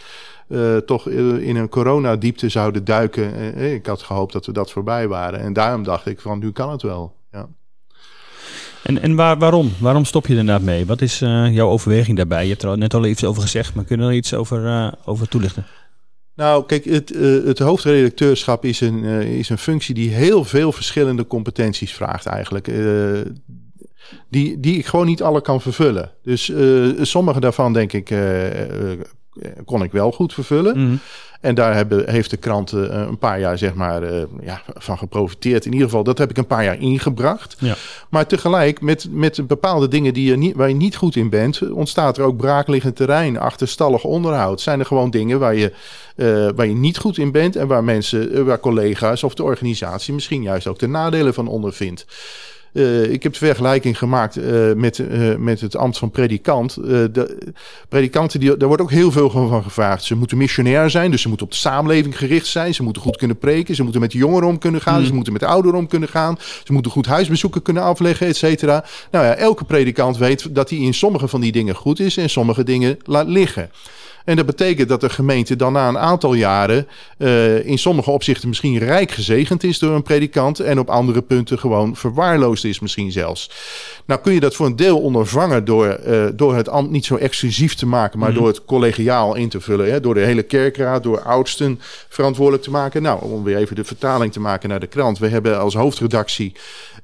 eh, toch eh, in een coronadiepte zouden duiken. Eh, ik had gehoopt dat we dat voorbij waren. En daarom dacht ik van, nu kan het wel. Ja. En, en waar, waarom? Waarom stop je inderdaad mee? Wat is jouw overweging daarbij? Je hebt er net al iets over gezegd, maar kun je er iets over, over toelichten? Nou, kijk, het, het hoofdredacteurschap is een, is een functie die heel veel verschillende competenties vraagt eigenlijk. Die, die ik gewoon niet alle kan vervullen. Dus eh, sommige daarvan denk ik, eh, eh, kon ik wel goed vervullen. Mhm. En daar hebben, heeft de krant een paar jaar zeg maar, ja, van geprofiteerd. In ieder geval, dat heb ik een paar jaar ingebracht. Ja. Maar tegelijk, met, met bepaalde dingen die je niet, waar je niet goed in bent... ontstaat er ook braakliggend terrein, achterstallig onderhoud. Zijn er gewoon dingen waar je, waar je niet goed in bent... en waar mensen, waar collega's of de organisatie... misschien juist ook de nadelen van ondervindt. Eh, ik heb de vergelijking gemaakt eh, met, eh, met het ambt van predikant. De predikanten, die, daar wordt ook heel veel van gevraagd. Ze moeten missionair zijn, dus ze moeten op de samenleving gericht zijn. Ze moeten goed kunnen preken, ze moeten met de jongeren om kunnen gaan. Ze moeten met de ouderen om kunnen gaan. Ze moeten goed huisbezoeken kunnen afleggen, et cetera. Nou ja, elke predikant weet dat hij in sommige van die dingen goed is... en sommige dingen laat liggen. En dat betekent dat de gemeente dan na een aantal jaren uh, in sommige opzichten misschien rijk gezegend is door een predikant en op andere punten gewoon verwaarloosd is misschien zelfs. Nou kun je dat voor een deel ondervangen door, uh, door het ambt niet zo exclusief te maken, maar mm. door het collegiaal in te vullen. Hè? Door de hele kerkraad, door oudsten verantwoordelijk te maken. Nou, om weer even de vertaling te maken naar de krant. We hebben als hoofdredactie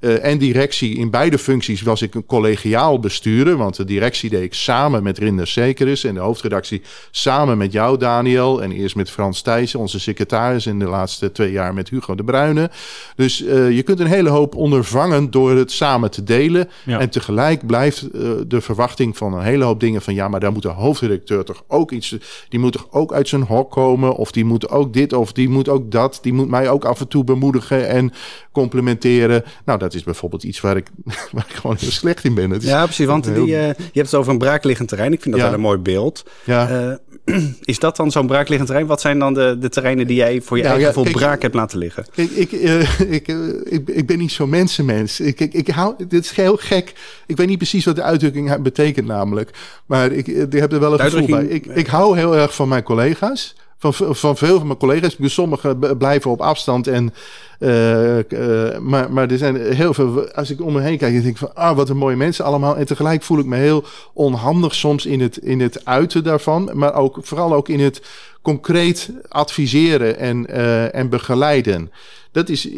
uh, en directie in beide functies was ik een collegiaal bestuurder, want de directie deed ik samen met Rinder Zekeris en de hoofdredactie samen met jou, Daniel. En eerst met Frans Thijssen, onze secretaris. En de laatste twee jaar met Hugo de Bruyne. Dus uh, je kunt een hele hoop ondervangen door het samen te delen. Ja. En tegelijk blijft uh, de verwachting van een hele hoop dingen van... ja, maar daar moet de hoofdredacteur toch ook iets... die moet toch ook uit zijn hok komen... of die moet ook dit of die moet ook dat. Die moet mij ook af en toe bemoedigen en complimenteren. Nou, dat is bijvoorbeeld iets waar ik, waar ik gewoon heel slecht in ben. Het is ja, precies, want heel... die, uh, je hebt het over een braakliggend terrein. Ik vind dat ja. wel een mooi beeld. Ja. is dat dan zo'n braakliggend terrein? Wat zijn dan de, de terreinen die jij voor je nou, eigen ja, gevoel braak hebt laten liggen? Ik, ik, uh, ik, uh, ik, ik, ben niet zo'n mensenmens. Ik, ik, ik hou, dit is heel gek. Ik weet niet precies wat de uitdrukking betekent namelijk. Maar ik, ik heb er wel een gevoel bij. Ik, ik hou heel erg van mijn collega's. Van, van veel van mijn collega's. Sommigen blijven op afstand. En, uh, uh, maar, maar er zijn heel veel. Als ik om me heen kijk, dan denk ik van ah, wat een mooie mensen allemaal. En tegelijk voel ik me heel onhandig soms in het, in het uiten daarvan. Maar ook vooral ook in het concreet adviseren en, uh, en begeleiden. Dat is.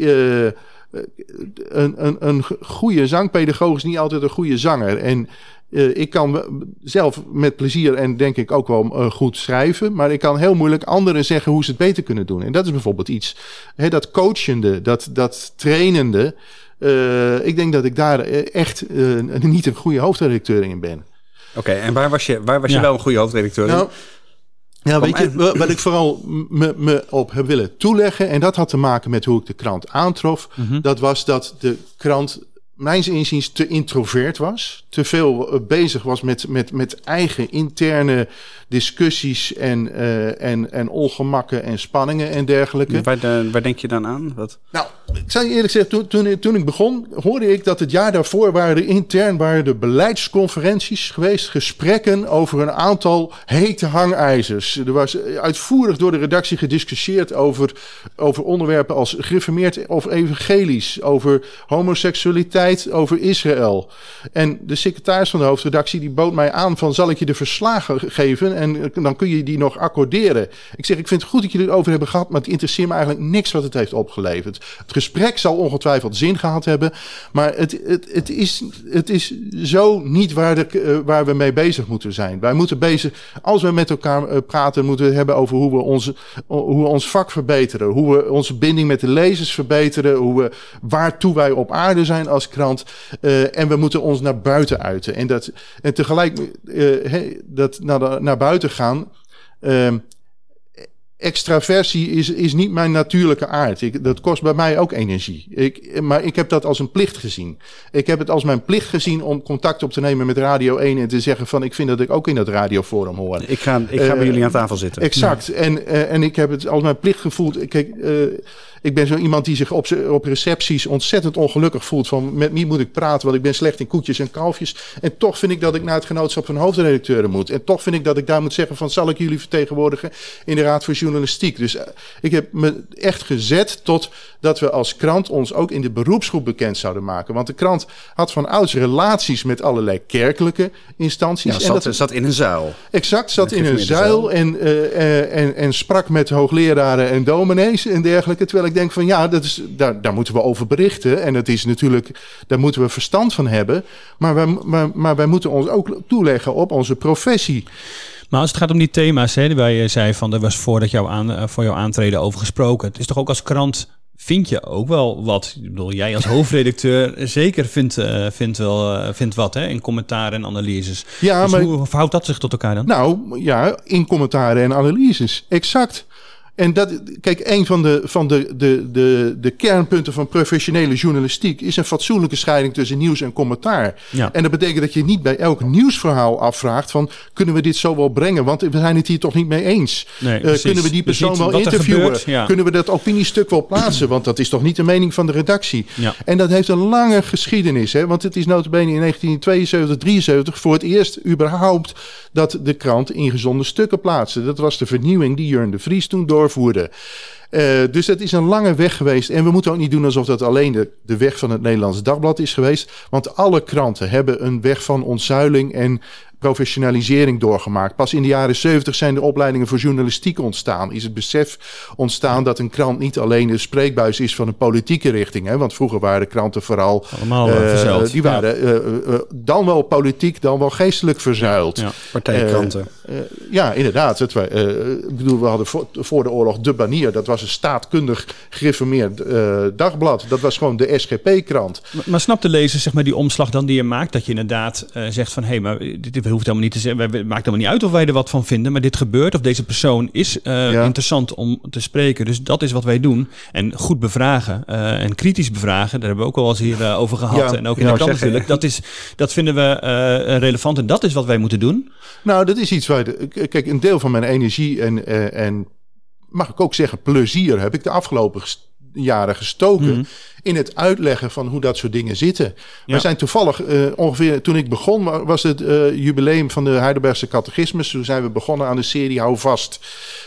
Een, een, een goede zangpedagoog is niet altijd een goede zanger. En uh, ik kan zelf met plezier en denk ik ook wel uh, goed schrijven. Maar ik kan heel moeilijk anderen zeggen hoe ze het beter kunnen doen. En dat is bijvoorbeeld iets. Hè, dat coachende, dat, dat trainende. Uh, ik denk dat ik daar echt niet een goede hoofdredacteur in ben. Oké, en waar was je, waar was je wel een goede hoofdredacteur in? Nou, ja, weet je, wat ik vooral me, me op heb willen toeleggen, en dat had te maken met hoe ik de krant aantrof, mm -hmm. dat was dat de krant mijns inziens te introvert was. Te veel eh, bezig was met, met, met eigen interne discussies en, uh, en, en ongemakken en spanningen en dergelijke. Waar, de, waar denk je dan aan? Wat? Nou, ik zou je eerlijk zeggen, toen, toen, toen ik begon, hoorde ik dat het jaar daarvoor waren er intern waren de beleidsconferenties geweest, gesprekken over een aantal hete hangijzers. Er was uitvoerig door de redactie gediscussieerd over, over onderwerpen als gereformeerd of evangelisch, over homoseksualiteit, over Israël. En de secretaris van de hoofdredactie die bood mij aan van zal ik je de verslagen geven en dan kun je die nog accorderen. Ik zeg, ik vind het goed dat jullie het over hebben gehad, maar het interesseert me eigenlijk niks wat het heeft opgeleverd. Het gesprek zal ongetwijfeld zin gehad hebben, maar het, het, het, is, het is zo niet waar, de, uh, waar we mee bezig moeten zijn. Wij moeten bezig, als we met elkaar uh, praten, moeten we hebben over hoe we, onze, hoe ons vak verbeteren, hoe we onze binding met de lezers verbeteren, hoe we, waartoe wij op aarde zijn als krant. Uh, en we moeten ons naar buiten uiten. En, dat, en tegelijk hey, dat naar, naar buiten gaan. Uh, extraversie is, is niet mijn natuurlijke aard. Ik, dat kost bij mij ook energie. Ik, maar ik heb dat als een plicht gezien. Ik heb het als mijn plicht gezien om contact op te nemen met Radio 1 en te zeggen van ik vind dat ik ook in dat radioforum hoor. Ik ga, ik ga uh, bij jullie aan tafel zitten. Exact. Ja. En, uh, en ik heb het als mijn plicht gevoeld. Kijk, uh, ik ben zo iemand die zich op, op recepties ontzettend ongelukkig voelt. Van met wie moet ik praten, want ik ben slecht in koetjes en kalfjes. En toch vind ik dat ik naar het genootschap van hoofdredacteuren moet. En toch vind ik dat ik daar moet zeggen van zal ik jullie vertegenwoordigen in de Raad voor Journalistiek. Dus uh, ik heb me echt gezet tot dat we als krant ons ook in de beroepsgroep bekend zouden maken. Want de krant had van ouds relaties met allerlei kerkelijke instanties. Ja, zat, en dat zat in een zuil. Exact, zat in een zuil en, uh, uh, en, en sprak met hoogleraren en dominees en dergelijke. Terwijl ik denk van ja, dat is, daar, daar moeten we over berichten. En dat is natuurlijk, daar moeten we verstand van hebben. Maar wij, maar, maar wij moeten ons ook toeleggen op onze professie. Maar als het gaat om die thema's, hè, waar je zei van er was voordat jouw aan, voor jouw aantreden over gesproken. Het is toch ook als krant vind je ook wel wat. Ik bedoel, jij als hoofdredacteur zeker vindt, uh, vindt, wel, uh, vindt wat hè, in commentaren en analyses. Ja, dus maar hoe verhoudt dat zich tot elkaar dan? Nou ja, in commentaren en analyses. Exact. En dat, kijk, een van de, van de, de, de, de kernpunten van professionele journalistiek is een fatsoenlijke scheiding tussen nieuws en commentaar. Ja. En dat betekent dat je niet bij elk nieuwsverhaal afvraagt van kunnen we dit zo wel brengen? Want we zijn het hier toch niet mee eens. Nee, uh, kunnen we die persoon dus wel interviewen? Gebeurt, ja. Kunnen we dat opiniestuk wel plaatsen? Want dat is toch niet de mening van de redactie? Ja. En dat heeft een lange geschiedenis. Hè? Want het is notabene in 1972, 73 voor het eerst überhaupt dat de krant ingezonde stukken plaatste. Dat was de vernieuwing die Jurn de Vries toen doorvoerde. Uh, dus het is een lange weg geweest. En we moeten ook niet doen alsof dat alleen de, de weg van het Nederlands Dagblad is geweest. Want alle kranten hebben een weg van ontzuiling en professionalisering doorgemaakt. Pas in de jaren 70 zijn de opleidingen voor journalistiek ontstaan. Is het besef ontstaan dat een krant niet alleen de spreekbuis is van een politieke richting. Hè? Want vroeger waren de kranten vooral. Allemaal uh, Die waren ja. uh, dan wel politiek, dan wel geestelijk verzuild. Ja, partijkranten. ja, inderdaad. Het, ik bedoel, we hadden voor, voor, de oorlog De Banier. Dat was een staatkundig gereformeerd dagblad. Dat was gewoon de SGP-krant. Maar, maar snapt de lezer zeg maar, die omslag dan die je maakt? Dat je inderdaad zegt van hé, hey, maar dit hoeft helemaal niet te zeggen. Het maakt helemaal niet uit of wij er wat van vinden. Maar dit gebeurt. Of deze persoon is uh, ja. interessant om te spreken. Dus dat is wat wij doen. En goed bevragen. En kritisch bevragen. Daar hebben we ook al eens hier over gehad. Ja, en ook in de krant natuurlijk. Dat, is, dat vinden we relevant. En dat is wat wij moeten doen. Nou, dat is iets waar. De, kijk, een deel van mijn energie en, en mag ik ook zeggen, plezier heb ik de afgelopen jaren gestoken. Mm. In het uitleggen van hoe dat soort dingen zitten. We zijn toevallig uh, ongeveer toen ik begon, was het uh, jubileum van de Heidelbergse Catechismus. Toen zijn we begonnen aan de serie Hou Vast.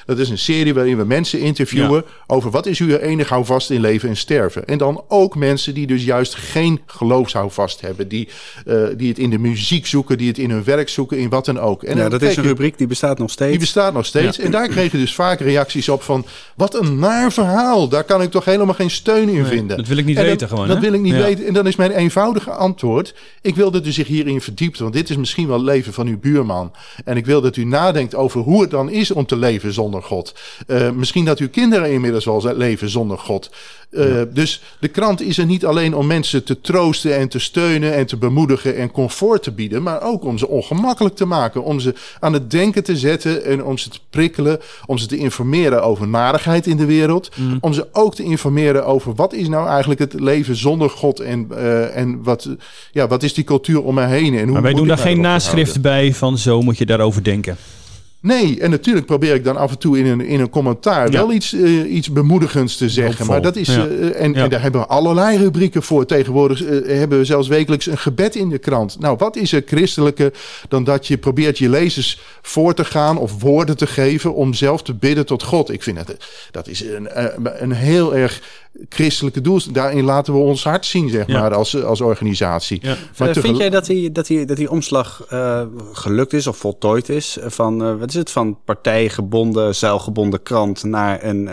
Dat is een serie waarin we mensen interviewen over wat is uw enig houvast in leven en sterven. En dan ook mensen die dus juist geen geloofshouvast hebben. Die, uh, die het in de muziek zoeken, die het in hun werk zoeken, in wat dan ook. En ja, dat is een rubriek die bestaat nog steeds. Die bestaat nog steeds. En daar kreeg je dus vaak reacties op van... wat een naar verhaal. Daar kan ik toch helemaal geen steun in vinden. Dat wil ik niet weten gewoon. Dat wil ik niet weten. En dan is mijn eenvoudige antwoord... ik wil dat u zich hierin verdiept. Want dit is misschien wel het leven van uw buurman. En ik wil dat u nadenkt over hoe het dan is om te leven zonder God. Uh, misschien dat uw kinderen inmiddels wel leven zonder God. Uh, Dus de krant is er niet alleen om mensen te troosten en te steunen en te bemoedigen en comfort te bieden, maar ook om ze ongemakkelijk te maken, om ze aan het denken te zetten en om ze te prikkelen, om ze te informeren over narigheid in de wereld, mm. om ze ook te informeren over wat is nou eigenlijk het leven zonder God en, uh, en wat, ja, wat is die cultuur om me heen. En hoe maar wij doen daar geen naschrift bij van zo moet je daarover denken. Nee, en natuurlijk probeer ik dan af en toe in een, in een commentaar wel iets, uh, iets bemoedigends te zeggen. Maar dat is. Ja. Uh, en, ja. en, daar hebben we allerlei rubrieken voor. Tegenwoordig uh, hebben we zelfs wekelijks een gebed in de krant. Nou, wat is er christelijke dan dat je probeert je lezers voor te gaan of woorden te geven om zelf te bidden tot God? Ik vind dat dat is een, een heel erg christelijke doel. Daarin laten we ons hart zien, zeg maar, als, als organisatie. Ja. Maar uh, vind jij dat die, dat die, dat die omslag uh, gelukt is of voltooid is? Van, uh, wat is het, van partijgebonden, zuilgebonden krant naar een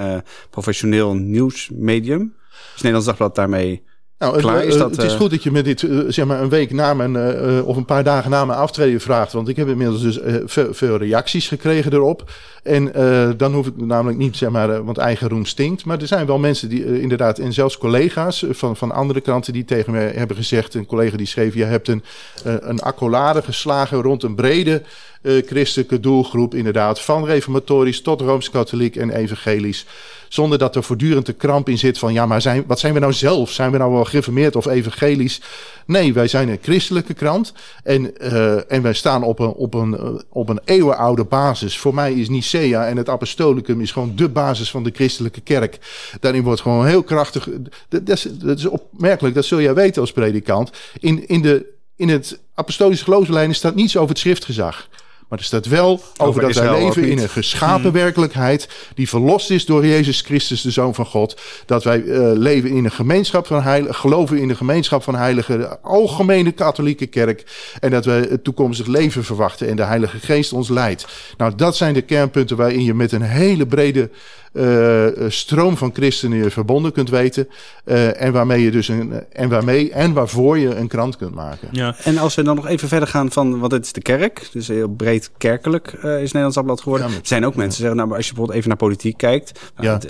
professioneel nieuwsmedium? Is Nederlands Dagblad daarmee nou, Klaar, is dat, het is goed dat je me dit zeg maar een week na mijn uh, of een paar dagen na mijn aftreden vraagt. Want ik heb inmiddels dus uh, veel, veel, reacties gekregen erop. En uh, dan hoef ik namelijk niet, zeg maar, want eigen roem stinkt. Maar er zijn wel mensen die inderdaad, en zelfs collega's van, van andere kranten die tegen mij hebben gezegd. Een collega die schreef: Je hebt een, een accolade geslagen rond een brede christelijke doelgroep. Inderdaad, van reformatorisch tot rooms-katholiek en evangelisch. Zonder dat er voortdurend de kramp in zit van ja, maar zijn, wat zijn we nou zelf? Zijn we nou wel gereformeerd of evangelisch? Nee, wij zijn een christelijke krant. En, uh, en wij staan op een, op, een, op een eeuwenoude basis. Voor mij is Nicea en het apostolicum is gewoon de basis van de christelijke kerk. Daarin wordt gewoon heel krachtig. Dat, dat, is, opmerkelijk, dat zul jij weten als predikant. In, in, de, in het apostolische geloofslijnen staat niets over het schriftgezag. Maar er staat wel over, over dat wij leven in een geschapen hmm. werkelijkheid. die verlost is door Jezus Christus, de Zoon van God. Dat wij uh, leven in een gemeenschap van heiligen. geloven in een gemeenschap van heiligen. de algemene katholieke kerk. En dat we het toekomstig leven verwachten. en de Heilige Geest ons leidt. Nou, dat zijn de kernpunten waarin je met een hele brede uh, stroom van christenen je verbonden kunt weten. Uh, en waarmee je dus een, en waarmee en waarvoor je een krant kunt maken. Ja. En als we dan nog even verder gaan van, want het is de kerk, dus heel breed kerkelijk uh, is Nederlands Dagblad geworden. Ja, er zijn ook mensen die zeggen, nou, maar als je bijvoorbeeld even naar politiek kijkt, ja. het,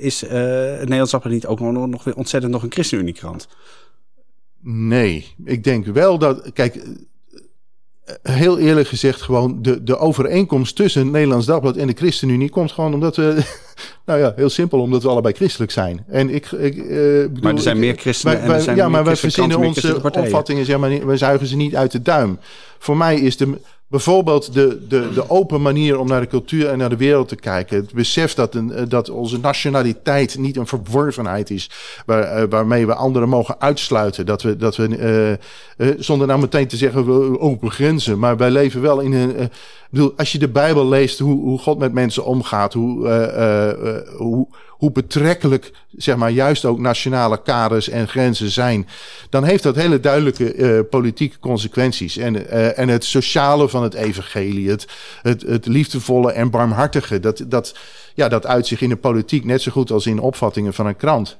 is het Nederlands Dagblad niet ook nog, nog weer ontzettend nog een ChristenUnie-krant? Nee, ik denk wel dat, kijk, heel eerlijk gezegd, gewoon de, de overeenkomst tussen het Nederlands Dagblad en de ChristenUnie komt gewoon omdat we, nou ja, heel simpel, omdat we allebei christelijk zijn. En ik, ik uh, bedoel, maar er zijn meer christenen. Wij, en er zijn ja, maar wij verzinnen onze opvattingen, zeg maar, we zuigen ze niet uit de duim. Voor mij is de, Bijvoorbeeld de, de, de open manier om naar de cultuur en naar de wereld te kijken. Het besef dat, een, eh, dat onze nationaliteit niet een verworvenheid is. Uh, waarmee we anderen mogen uitsluiten. Dat we, dat we uh, zonder nou meteen te zeggen we open grenzen. Maar wij leven wel in een. Bedoel, als je de Bijbel leest, hoe, hoe God met mensen omgaat. Hoe, hoe, hoe betrekkelijk, zeg maar, juist ook nationale kaders en grenzen zijn, dan heeft dat hele duidelijke politieke consequenties. En, en het sociale van het evangelie, het, het, het liefdevolle en barmhartige, dat, dat, ja, dat uit zich in de politiek net zo goed als in opvattingen van een krant.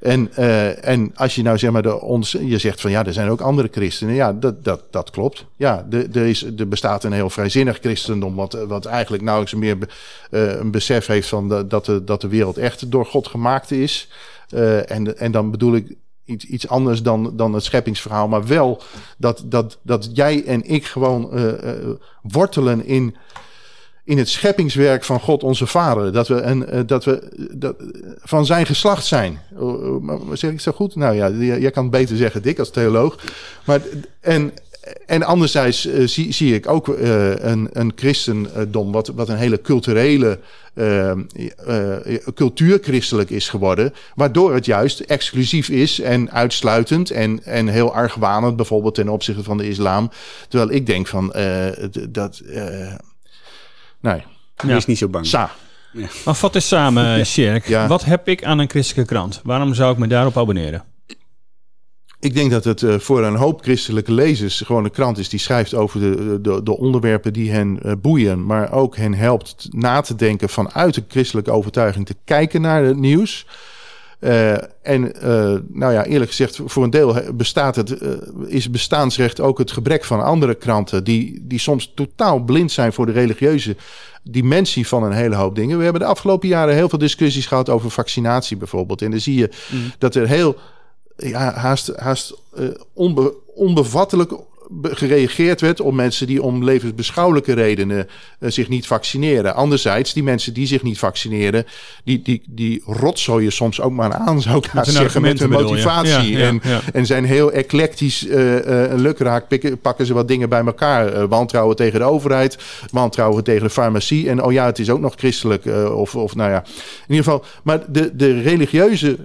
En, uh, en als je nou zeg maar de ons, je zegt van ja, er zijn ook andere christenen. Ja, dat, dat, dat klopt. Ja, er, er, is, bestaat een heel vrijzinnig christendom, wat, wat eigenlijk nauwelijks meer uh, een besef heeft van de, dat, de, dat de wereld echt door God gemaakt is. Uh, en, en dan bedoel ik iets, iets anders dan, dan het scheppingsverhaal, maar wel dat, dat, dat jij en ik gewoon wortelen in in het scheppingswerk van God onze Vader. Dat we, en, uh, dat we dat, van zijn geslacht zijn. Uh, zeg ik zo goed? Nou ja, jij kan het beter zeggen, dik als theoloog. Maar, en, en anderzijds zie, zie ik ook uh, een, een christendom, wat, wat een hele culturele, uh, cultuurchristelijk is geworden. Waardoor het juist exclusief is en uitsluitend en, en heel argwanend, bijvoorbeeld ten opzichte van de islam. Terwijl ik denk van dat. Nee. Ja. is niet zo bang. Sa. Ja. Maar vat eens samen, Sjerk. Ja. Wat heb ik aan een christelijke krant? Waarom zou ik me daarop abonneren? Ik denk dat het uh, voor een hoop christelijke lezers gewoon een krant is die schrijft over de, de, de onderwerpen die hen uh, boeien, maar ook hen helpt na te denken vanuit de christelijke overtuiging te kijken naar het nieuws. Uh, en nou ja, eerlijk gezegd, voor een deel bestaat het, is bestaansrecht ook het gebrek van andere kranten die, die soms totaal blind zijn voor de religieuze dimensie van een hele hoop dingen. We hebben de afgelopen jaren heel veel discussies gehad over vaccinatie bijvoorbeeld. En dan zie je mm. dat er heel ja, haast, haast uh, onbe, onbevattelijk gereageerd werd op mensen die om levensbeschouwelijke redenen uh, zich niet vaccineren. Anderzijds, die mensen die zich niet vaccineren, die, die, die rotzooien soms ook maar aan, zou ik maar zeggen, met hun motivatie. Ja, ja, en, ja. en zijn heel eclectisch uh, uh, lukraak, pikken, pakken ze wat dingen bij elkaar. wantrouwen tegen de overheid, wantrouwen tegen de farmacie. En oh ja, het is ook nog christelijk. of, of nou ja, in ieder geval. Maar de, de religieuze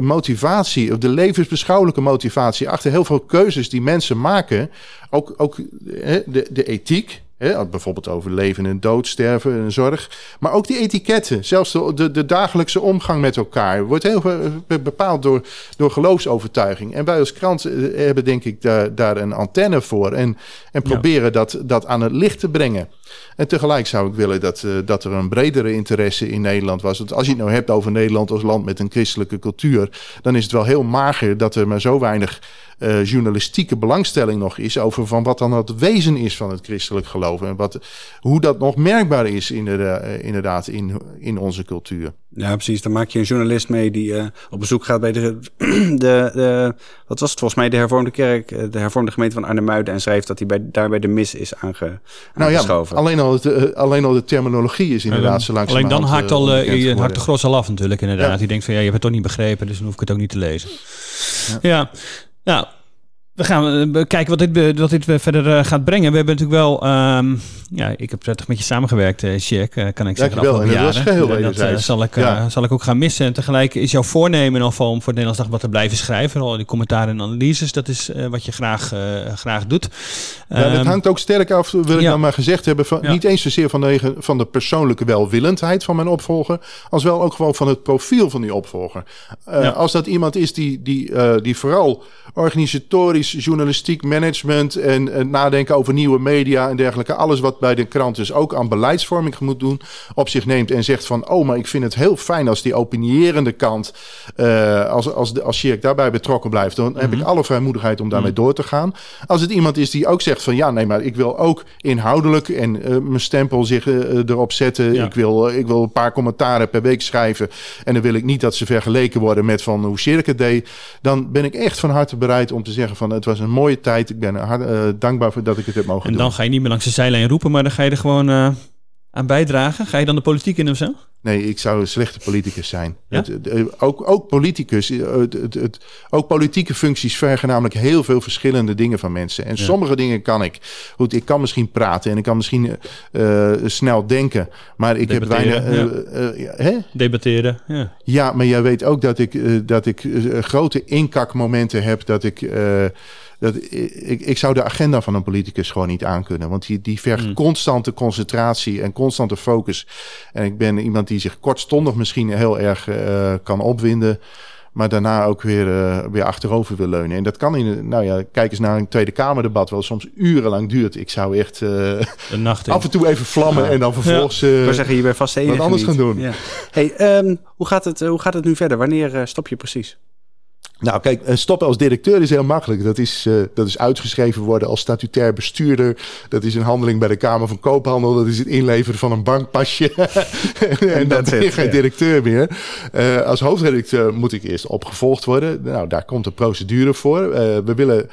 motivatie, of de levensbeschouwelijke motivatie achter heel veel keuzes die mensen maken ook, ook hè, de, de ethiek. Hè, bijvoorbeeld over leven en dood, sterven en zorg. Maar ook die etiketten, zelfs de, de, de dagelijkse omgang met elkaar, wordt heel bepaald door, door geloofsovertuiging. En wij als krant eh, hebben denk ik daar, daar een antenne voor en, en proberen dat, dat aan het licht te brengen. En tegelijk zou ik willen dat, uh, dat er een bredere interesse in Nederland was. Want als je het nou hebt over Nederland als land met een christelijke cultuur, dan is het wel heel mager dat er maar zo weinig uh, journalistieke belangstelling nog is over van wat dan het wezen is van het christelijk geloof. En wat, hoe dat nog merkbaar is inderdaad, uh, inderdaad in, in onze cultuur. Ja, precies. Dan maak je een journalist mee die uh, op bezoek gaat bij de, de, de, wat was het volgens mij, de hervormde kerk, de hervormde gemeente van Arnhem-Muiden en schrijft dat hij bij, daarbij de mis is aange, nou ja, alleen al, het, uh, alleen al de terminologie is inderdaad zo langzaam. Alleen dan haakt al uh, je hakt de gros al af natuurlijk inderdaad. Die denkt van ja, je hebt het toch niet begrepen, dus dan hoef ik het ook niet te lezen. Ja, ja. nou we gaan uh, kijken wat dit, wat dit verder uh, gaat brengen. We hebben natuurlijk wel, um, ja, ik heb prettig met je samengewerkt, Jack, kan ik zeggen. Dankjewel, en dat jaren. dat zal, ik, ja. zal ik ook gaan missen. En tegelijk is jouw voornemen geval om voor het Nederlands Dagblad te blijven schrijven. Al die commentaren en analyses, dat is wat je graag, graag doet. Ja, um, dat hangt ook sterk af, wil ik ja. nou maar gezegd hebben, van, niet eens zozeer van de, van de persoonlijke welwillendheid van mijn opvolger, als wel ook gewoon van het profiel van die opvolger. Als dat iemand is die, die, die vooral organisatorisch journalistiek management en, en, nadenken over nieuwe media en dergelijke. Alles wat bij de krant dus ook aan beleidsvorming moet doen, op zich neemt en zegt van, oh, maar ik vind het heel fijn als die opinierende kant, uh, als, als, als Sjerk daarbij betrokken blijft, dan heb ik mhm. alle vrijmoedigheid om daarmee mm door te gaan. Als het iemand is die ook zegt van, ja, nee, maar ik wil ook inhoudelijk en uh, mijn stempel zich uh, erop zetten. Ja. Ik, wil, ik wil een paar commentaren per week schrijven en dan wil ik niet dat ze vergeleken worden met van hoe Sjerk het deed. Dan ben ik echt van harte bereid om te zeggen van, het was een mooie tijd. Ik ben hard, uh, dankbaar voor dat ik het heb mogen en doen. En dan ga je niet meer langs de zijlijn roepen, maar dan ga je er gewoon uh, aan bijdragen. Ga je dan de politiek in of zo? Nee, ik zou een slechte politicus zijn. Ja? Het, het, ook, ook politicus, eh, het, ook politieke functies vergen namelijk heel veel verschillende dingen van mensen. En ja. sommige dingen kan ik. Goed, ik kan misschien praten en ik kan misschien uh, snel denken. Maar ik Debatteren, heb weinig. Ja. Hè? Debatteren, ja. Ja, maar jij weet ook dat ik, dat ik grote inkakmomenten heb. Dat ik dat, ik, ik zou de agenda van een politicus gewoon niet aankunnen. Want die, die vergt mm. constante concentratie en constante focus. En ik ben iemand die zich kortstondig misschien heel erg uh, kan opwinden. Maar daarna ook weer, uh, weer achterover wil leunen. En dat kan in, nou ja, kijk eens naar een Tweede Kamerdebat, wel soms urenlang duurt. Ik zou echt uh, af en toe even vlammen ja. en dan vervolgens. Ja. Uh, zeggen, je bent vast wat anders niet. gaan doen. Ja. Hey, um, hoe, gaat het, hoe gaat het nu verder? Wanneer stop je precies? Nou, kijk, stoppen als directeur is heel makkelijk. Dat is, uh, dat is uitgeschreven worden als statutair bestuurder. Dat is een handeling bij de Kamer van Koophandel. Dat is het inleveren van een bankpasje. en dan ben je geen directeur meer. Uh, als hoofdredacteur moet ik eerst opgevolgd worden. Nou, daar komt een procedure voor. Uh, we willen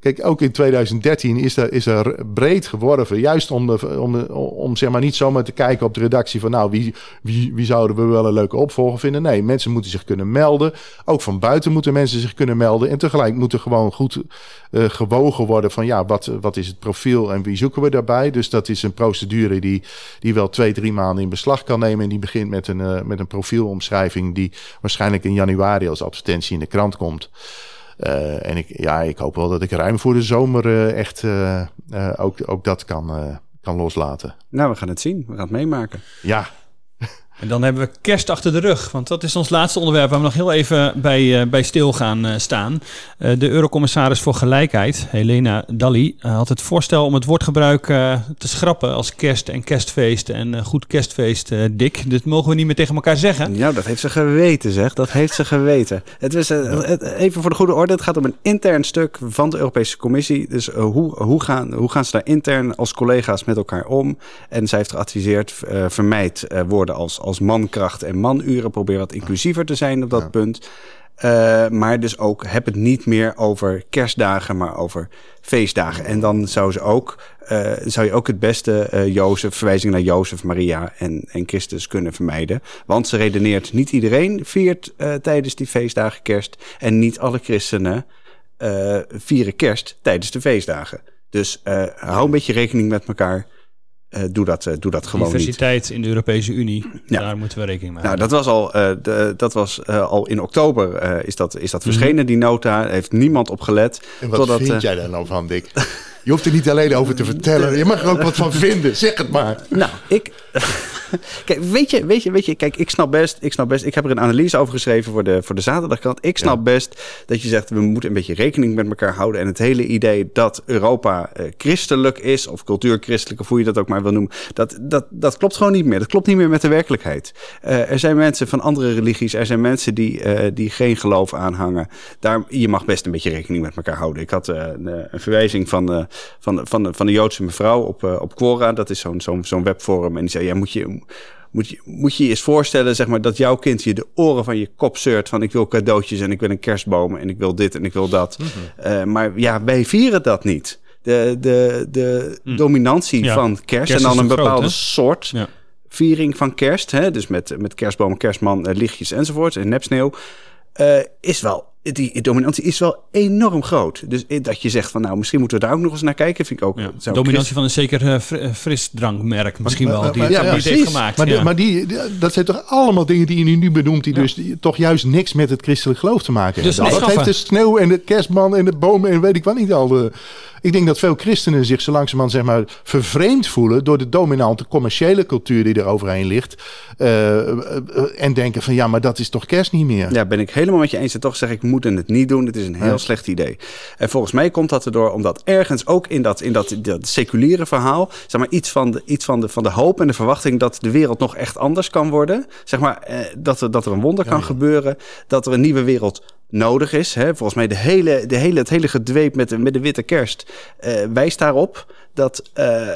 kijk, ook in 2013 is er, is er breed geworven. Juist om, om, om zeg maar niet zomaar te kijken op de redactie van... nou, wie, wie, wie zouden we wel een leuke opvolger vinden? Nee, mensen moeten zich kunnen melden. Ook van buiten moeten mensen zich kunnen melden. En tegelijk moet er gewoon goed gewogen worden van ja, wat, wat is het profiel en wie zoeken we daarbij. Dus dat is een procedure die, die wel twee, drie maanden in beslag kan nemen. En die begint met een, met een profielomschrijving die waarschijnlijk in januari als advertentie in de krant komt. En ik, ja, ik hoop wel dat ik ruim voor de zomer echt ook, ook dat kan, kan loslaten. Nou, we gaan het zien. We gaan het meemaken. Ja, en dan hebben we kerst achter de rug, want dat is ons laatste onderwerp waar we nog heel even bij, uh, bij stil gaan uh, staan. Uh, de Eurocommissaris voor Gelijkheid, Helena Dalli, had het voorstel om het woordgebruik te schrappen als kerst en kerstfeest en goed kerstfeest, dik. Dat mogen we niet meer tegen elkaar zeggen. Ja, dat heeft ze geweten, zeg. Dat heeft ze geweten. Het is, even voor de goede orde, het gaat om een intern stuk van de Europese Commissie. Dus hoe, hoe, gaan, hoe gaan ze daar intern als collega's met elkaar om? En zij heeft geadviseerd, vermijd woorden als als mankracht en manuren. Probeer wat inclusiever te zijn op dat punt. Uh, maar dus ook heb het niet meer over kerstdagen, maar over feestdagen. En dan zou, ze ook, uh, zou je ook het beste uh, Jozef, verwijzing naar Jozef, Maria en, en Christus kunnen vermijden. Want ze redeneert, niet iedereen viert tijdens die feestdagen kerst. En niet alle christenen vieren kerst tijdens de feestdagen. Dus hou een beetje rekening met elkaar. Uh, doe, dat, uh, doe dat gewoon Diversiteit niet. in de Europese Unie, ja. daar moeten we rekening mee nou, houden. Nou, dat was al, uh, de, dat was, al in oktober is dat, is dat mm -hmm. verschenen, die nota. heeft niemand op gelet. En wat totdat, vind jij daar nou van, Dick? Je hoeft er niet alleen over te vertellen. Je mag er ook wat van vinden. Zeg het maar. Nou, ik... Kijk, weet je, weet je, weet je, kijk, ik snap best, ik snap best, ik heb er een analyse over geschreven voor de, voor de zaterdagkrant. Ik snap ja. best dat je zegt, we moeten een beetje rekening met elkaar houden. En het hele idee dat Europa uh, christelijk is, of cultuurchristelijk, of hoe je dat ook maar wil noemen, dat, dat, dat klopt gewoon niet meer. Dat klopt niet meer met de werkelijkheid. Uh, er zijn mensen van andere religies, er zijn mensen die, uh, die geen geloof aanhangen. Daar, je mag best een beetje rekening met elkaar houden. Ik had een, een verwijzing van, van, van, de, van de Joodse mevrouw op, op Quora, dat is zo'n zo'n zo'n webforum. En die zei, ja, moet je moet je, moet je je eens voorstellen zeg maar, dat jouw kind je de oren van je kop zeurt van ik wil cadeautjes en ik wil een kerstboom en ik wil dit en ik wil dat. Mm -hmm. uh, maar ja, wij vieren dat niet. De, de, de mm. dominantie ja. van kerst, kerst, en dan een bepaalde groot, soort ja. viering van kerst, hè, dus met, met kerstboom, kerstman, uh, lichtjes enzovoort en nepsneeuw, uh, is wel die dominantie is wel enorm groot. Dus dat je zegt van nou, misschien moeten we daar ook nog eens naar kijken, vind ik ook. Ja, dominantie van een zeker uh, frisdrankmerk misschien maar, wel, die, maar, ja, die het heeft gemaakt. Maar, ja. maar die, dat zijn toch allemaal dingen die je nu benoemt, die dus die toch juist niks met het christelijk geloof te maken dus hebben. Dat heeft de sneeuw en de kerstman en de bomen en weet ik wat niet al. De, ik denk dat veel christenen zich zo langzamerhand zeg maar vervreemd voelen door de dominante commerciële cultuur die er overheen ligt. Uh, uh, en denken van ja, maar dat is toch kerst niet meer. Ja, ben ik helemaal met je eens. En toch zeg ik, we moeten het niet doen. Het is een heel ja. slecht idee. En volgens mij komt dat erdoor omdat ergens ook in dat, in dat, dat seculiere verhaal, zeg maar, iets, van de, iets van, de, van de hoop en de verwachting dat de wereld nog echt anders kan worden. Zeg maar, eh, dat, er, dat er een wonder ja, kan ja. gebeuren. Dat er een nieuwe wereld nodig is. Hè? Volgens mij de hele, de hele, het hele gedweep met de, met de witte kerst uh, wijst daarop dat uh,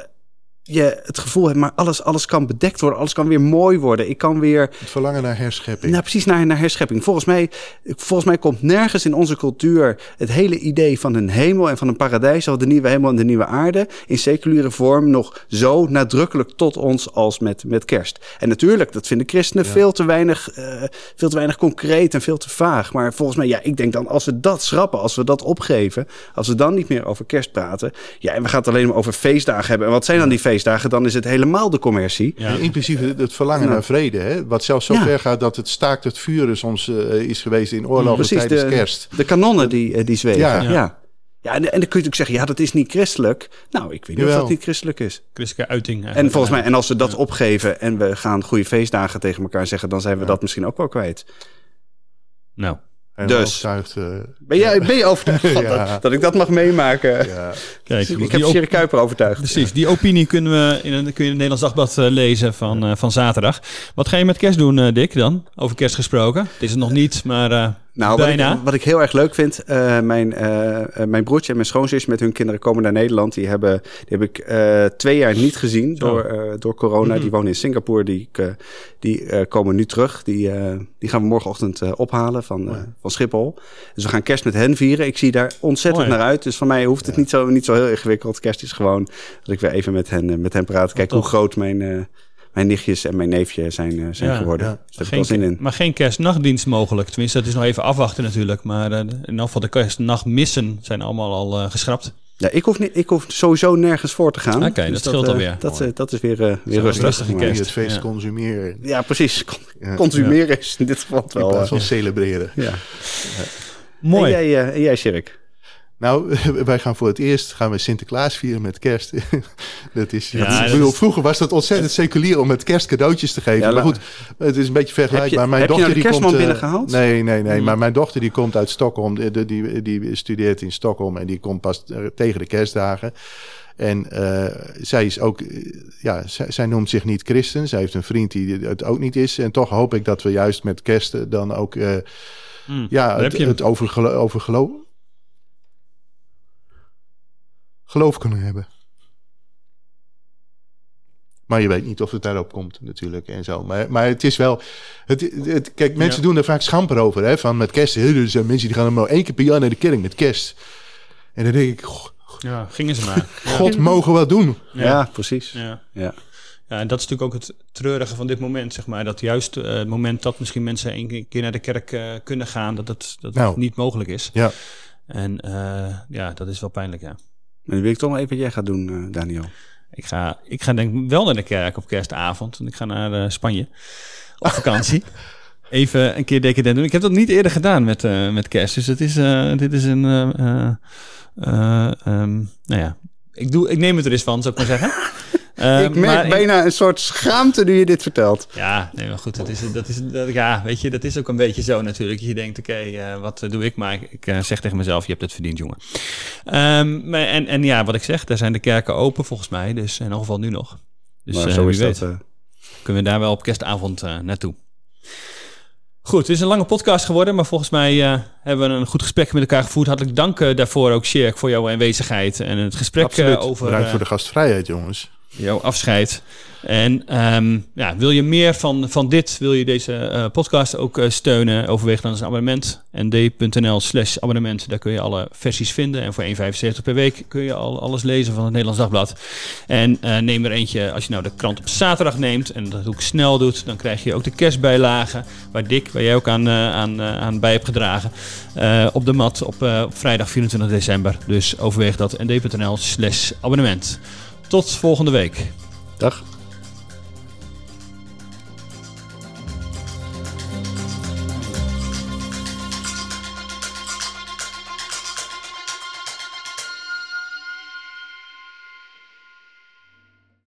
je het gevoel hebt, maar alles, alles kan bedekt worden, alles kan weer mooi worden. Ik kan weer. Het verlangen naar herschepping. Nou, precies naar, naar herschepping. Volgens mij, volgens mij komt nergens in onze cultuur het hele idee van een hemel en van een paradijs, of de nieuwe hemel en de nieuwe aarde, in seculiere vorm nog zo nadrukkelijk tot ons als met, met kerst. En natuurlijk, dat vinden christenen ja. veel, te weinig, uh, veel te weinig concreet en veel te vaag. Maar volgens mij, ja, ik denk dan, als we dat schrappen, als we dat opgeven, als we dan niet meer over kerst praten, ja, en we gaan het alleen maar over feestdagen hebben. En wat zijn dan die feestdagen? Feestdagen, dan is het helemaal de commercie. Ja. Inclusief het verlangen ja. naar vrede. Hè? Wat zelfs zo ja. ver gaat dat het staakt het vuren soms uh, is geweest in oorlogen Precies, tijdens de, kerst. De kanonnen die, die zweven. Ja. ja. Ja, en, en dan kun je natuurlijk zeggen, ja, dat is niet christelijk. Nou, ik weet niet Jawel. of dat niet christelijk is. Christelijke uiting. En volgens mij, en als we dat ja. opgeven en we gaan goede feestdagen tegen elkaar zeggen, dan zijn we ja. dat misschien ook wel kwijt. Nou, dus, overtuigd, uh, ben, jij, ben je overtuigd ja. dat, dat, ik dat mag meemaken? Ja. Kijk, ik heb Sjerry Kuiper overtuigd. Precies, die opinie kunnen we in een, kun je in het Nederlands Dagblad uh, lezen van, uh, van zaterdag. Wat ga je met kerst doen, Dick, dan? Over kerst gesproken. Het is het nog niet, maar nou. Wat ik, wat ik, heel erg leuk vind, mijn, mijn broertje en mijn schoonzus met hun kinderen komen naar Nederland. Die, hebben, die heb ik twee jaar niet gezien door, door corona. Mm -hmm. Die wonen in Singapore, die, die komen nu terug. Die, die gaan we morgenochtend ophalen van, van Schiphol. Dus we gaan kerst met hen vieren. Ik zie daar ontzettend Mooi. naar uit. Dus voor mij hoeft het ja. niet, zo, niet zo heel ingewikkeld. Kerst is gewoon dat ik weer even met hen, met hen praat. Kijk hoe groot mijn, mijn nichtjes en mijn neefje zijn, eh, zijn Ja, geworden. ja. Dus daar heb ik wel Geen, zin in. maar geen kerstnachtdienst mogelijk. Tenminste, dat is nog even afwachten natuurlijk. Maar eh, in elk geval de kerstnachtmissen zijn allemaal al eh, geschrapt. Ja, ik, hoef niet, ik hoef sowieso nergens voor te gaan. Oké, dat scheelt eh, alweer. Dat, eh, dat is weer, eh, weer een rustig. kerst. het feest Ja. consumeren. Ja, precies. Con- Ja. Consumeren is in dit geval In wel... plaats eh, van celebreren. ja. Mooi. En jij, eh, en jij Sjerk? Nou, wij gaan voor het eerst gaan we Sinterklaas vieren met kerst. dat is, Ja, dat bedoel, is- vroeger was dat ontzettend seculier om met kerst cadeautjes te geven. Ja, maar goed, het is een beetje vergelijkbaar. Heb je- mijn heb je dochter nou die kerstman komt, eh, binnengehaald? Nee, nee, nee. Hmm. Maar mijn dochter die komt uit Stockholm. Die, die, die studeert in Stockholm en die komt pas eh, tegen de kerstdagen. En eh, zij is ook, ja, zij, zij noemt zich niet christen. Zij heeft een vriend die het ook niet is. En toch hoop ik dat we juist met kerst dan ook, eh, Hm, ja, het, het over geloof, geloof kunnen hebben. Maar je weet niet of het daarop komt natuurlijk en zo. Maar, maar het is wel... Het, het, kijk, mensen Ja. doen er vaak schamper over. Hè, van met kerst. hè, Er zijn mensen die gaan maar één keer per jaar naar de kerk met kerst. En dan denk ik... "Goh, Ja, gingen ze maar. Ja. God mogen wat doen. Ja, precies. Ja. Ja. Ja, en dat is natuurlijk ook het treurige van dit moment, zeg maar. Dat juist eh, het moment dat misschien mensen één keer naar de kerk eh, kunnen gaan, dat het, dat het Nou. niet mogelijk is. Ja. En eh, ja, dat is wel pijnlijk, ja. En dan wil ik toch nog even wat jij gaat doen, eh, Daniel. Ik ga, ik ga denk ik wel naar de kerk op kerstavond. Want ik ga naar eh, Spanje op vakantie. Even een keer decadent doen. Ik heb dat niet eerder gedaan met, eh, met kerst. Dus het is, dit is een... eh, eh, eh, ehm, nou ja, ik, doe, ik neem het er eens van, zou ik maar zeggen. Eh, ik merk maar bijna een soort schaamte nu je dit vertelt. Ja, nee, maar goed, dat is, dat is, dat, ja, weet je, dat is ook een beetje zo natuurlijk. Je denkt, oké, eh, wat eh, doe ik? Maar ik, ik eh, zeg tegen mezelf, je hebt het verdiend, jongen. Ehm, maar, en, en ja, wat ik zeg, daar zijn de kerken open volgens mij. Dus in elk geval nu nog. Dus maar eh, zo wie is weet, dat. kunnen we daar wel op kerstavond eh, naartoe. Goed, het is een lange podcast geworden, maar volgens mij eh, hebben we een goed gesprek met elkaar gevoerd. Hartelijk dank daarvoor ook, Sjerk, voor jouw aanwezigheid en het gesprek Absoluut. over... Bedankt voor de gastvrijheid, jongens. Jouw afscheid. En ehm, ja, wil je meer van, van dit, wil je deze eh, podcast ook eh, steunen, overweeg dan een abonnement. nd.nl slash abonnement, daar kun je alle versies vinden. En voor 1,75 per week kun je al alles lezen van het Nederlands Dagblad. En eh, neem er eentje, als je nou de krant op zaterdag neemt en dat ook snel doet, dan krijg je ook de kerstbijlagen, waar Dick, waar jij ook aan, aan, aan bij hebt gedragen, op de mat op, op vrijdag 24 december. Dus overweeg dat nd.nl slash abonnement. Tot volgende week. Dag.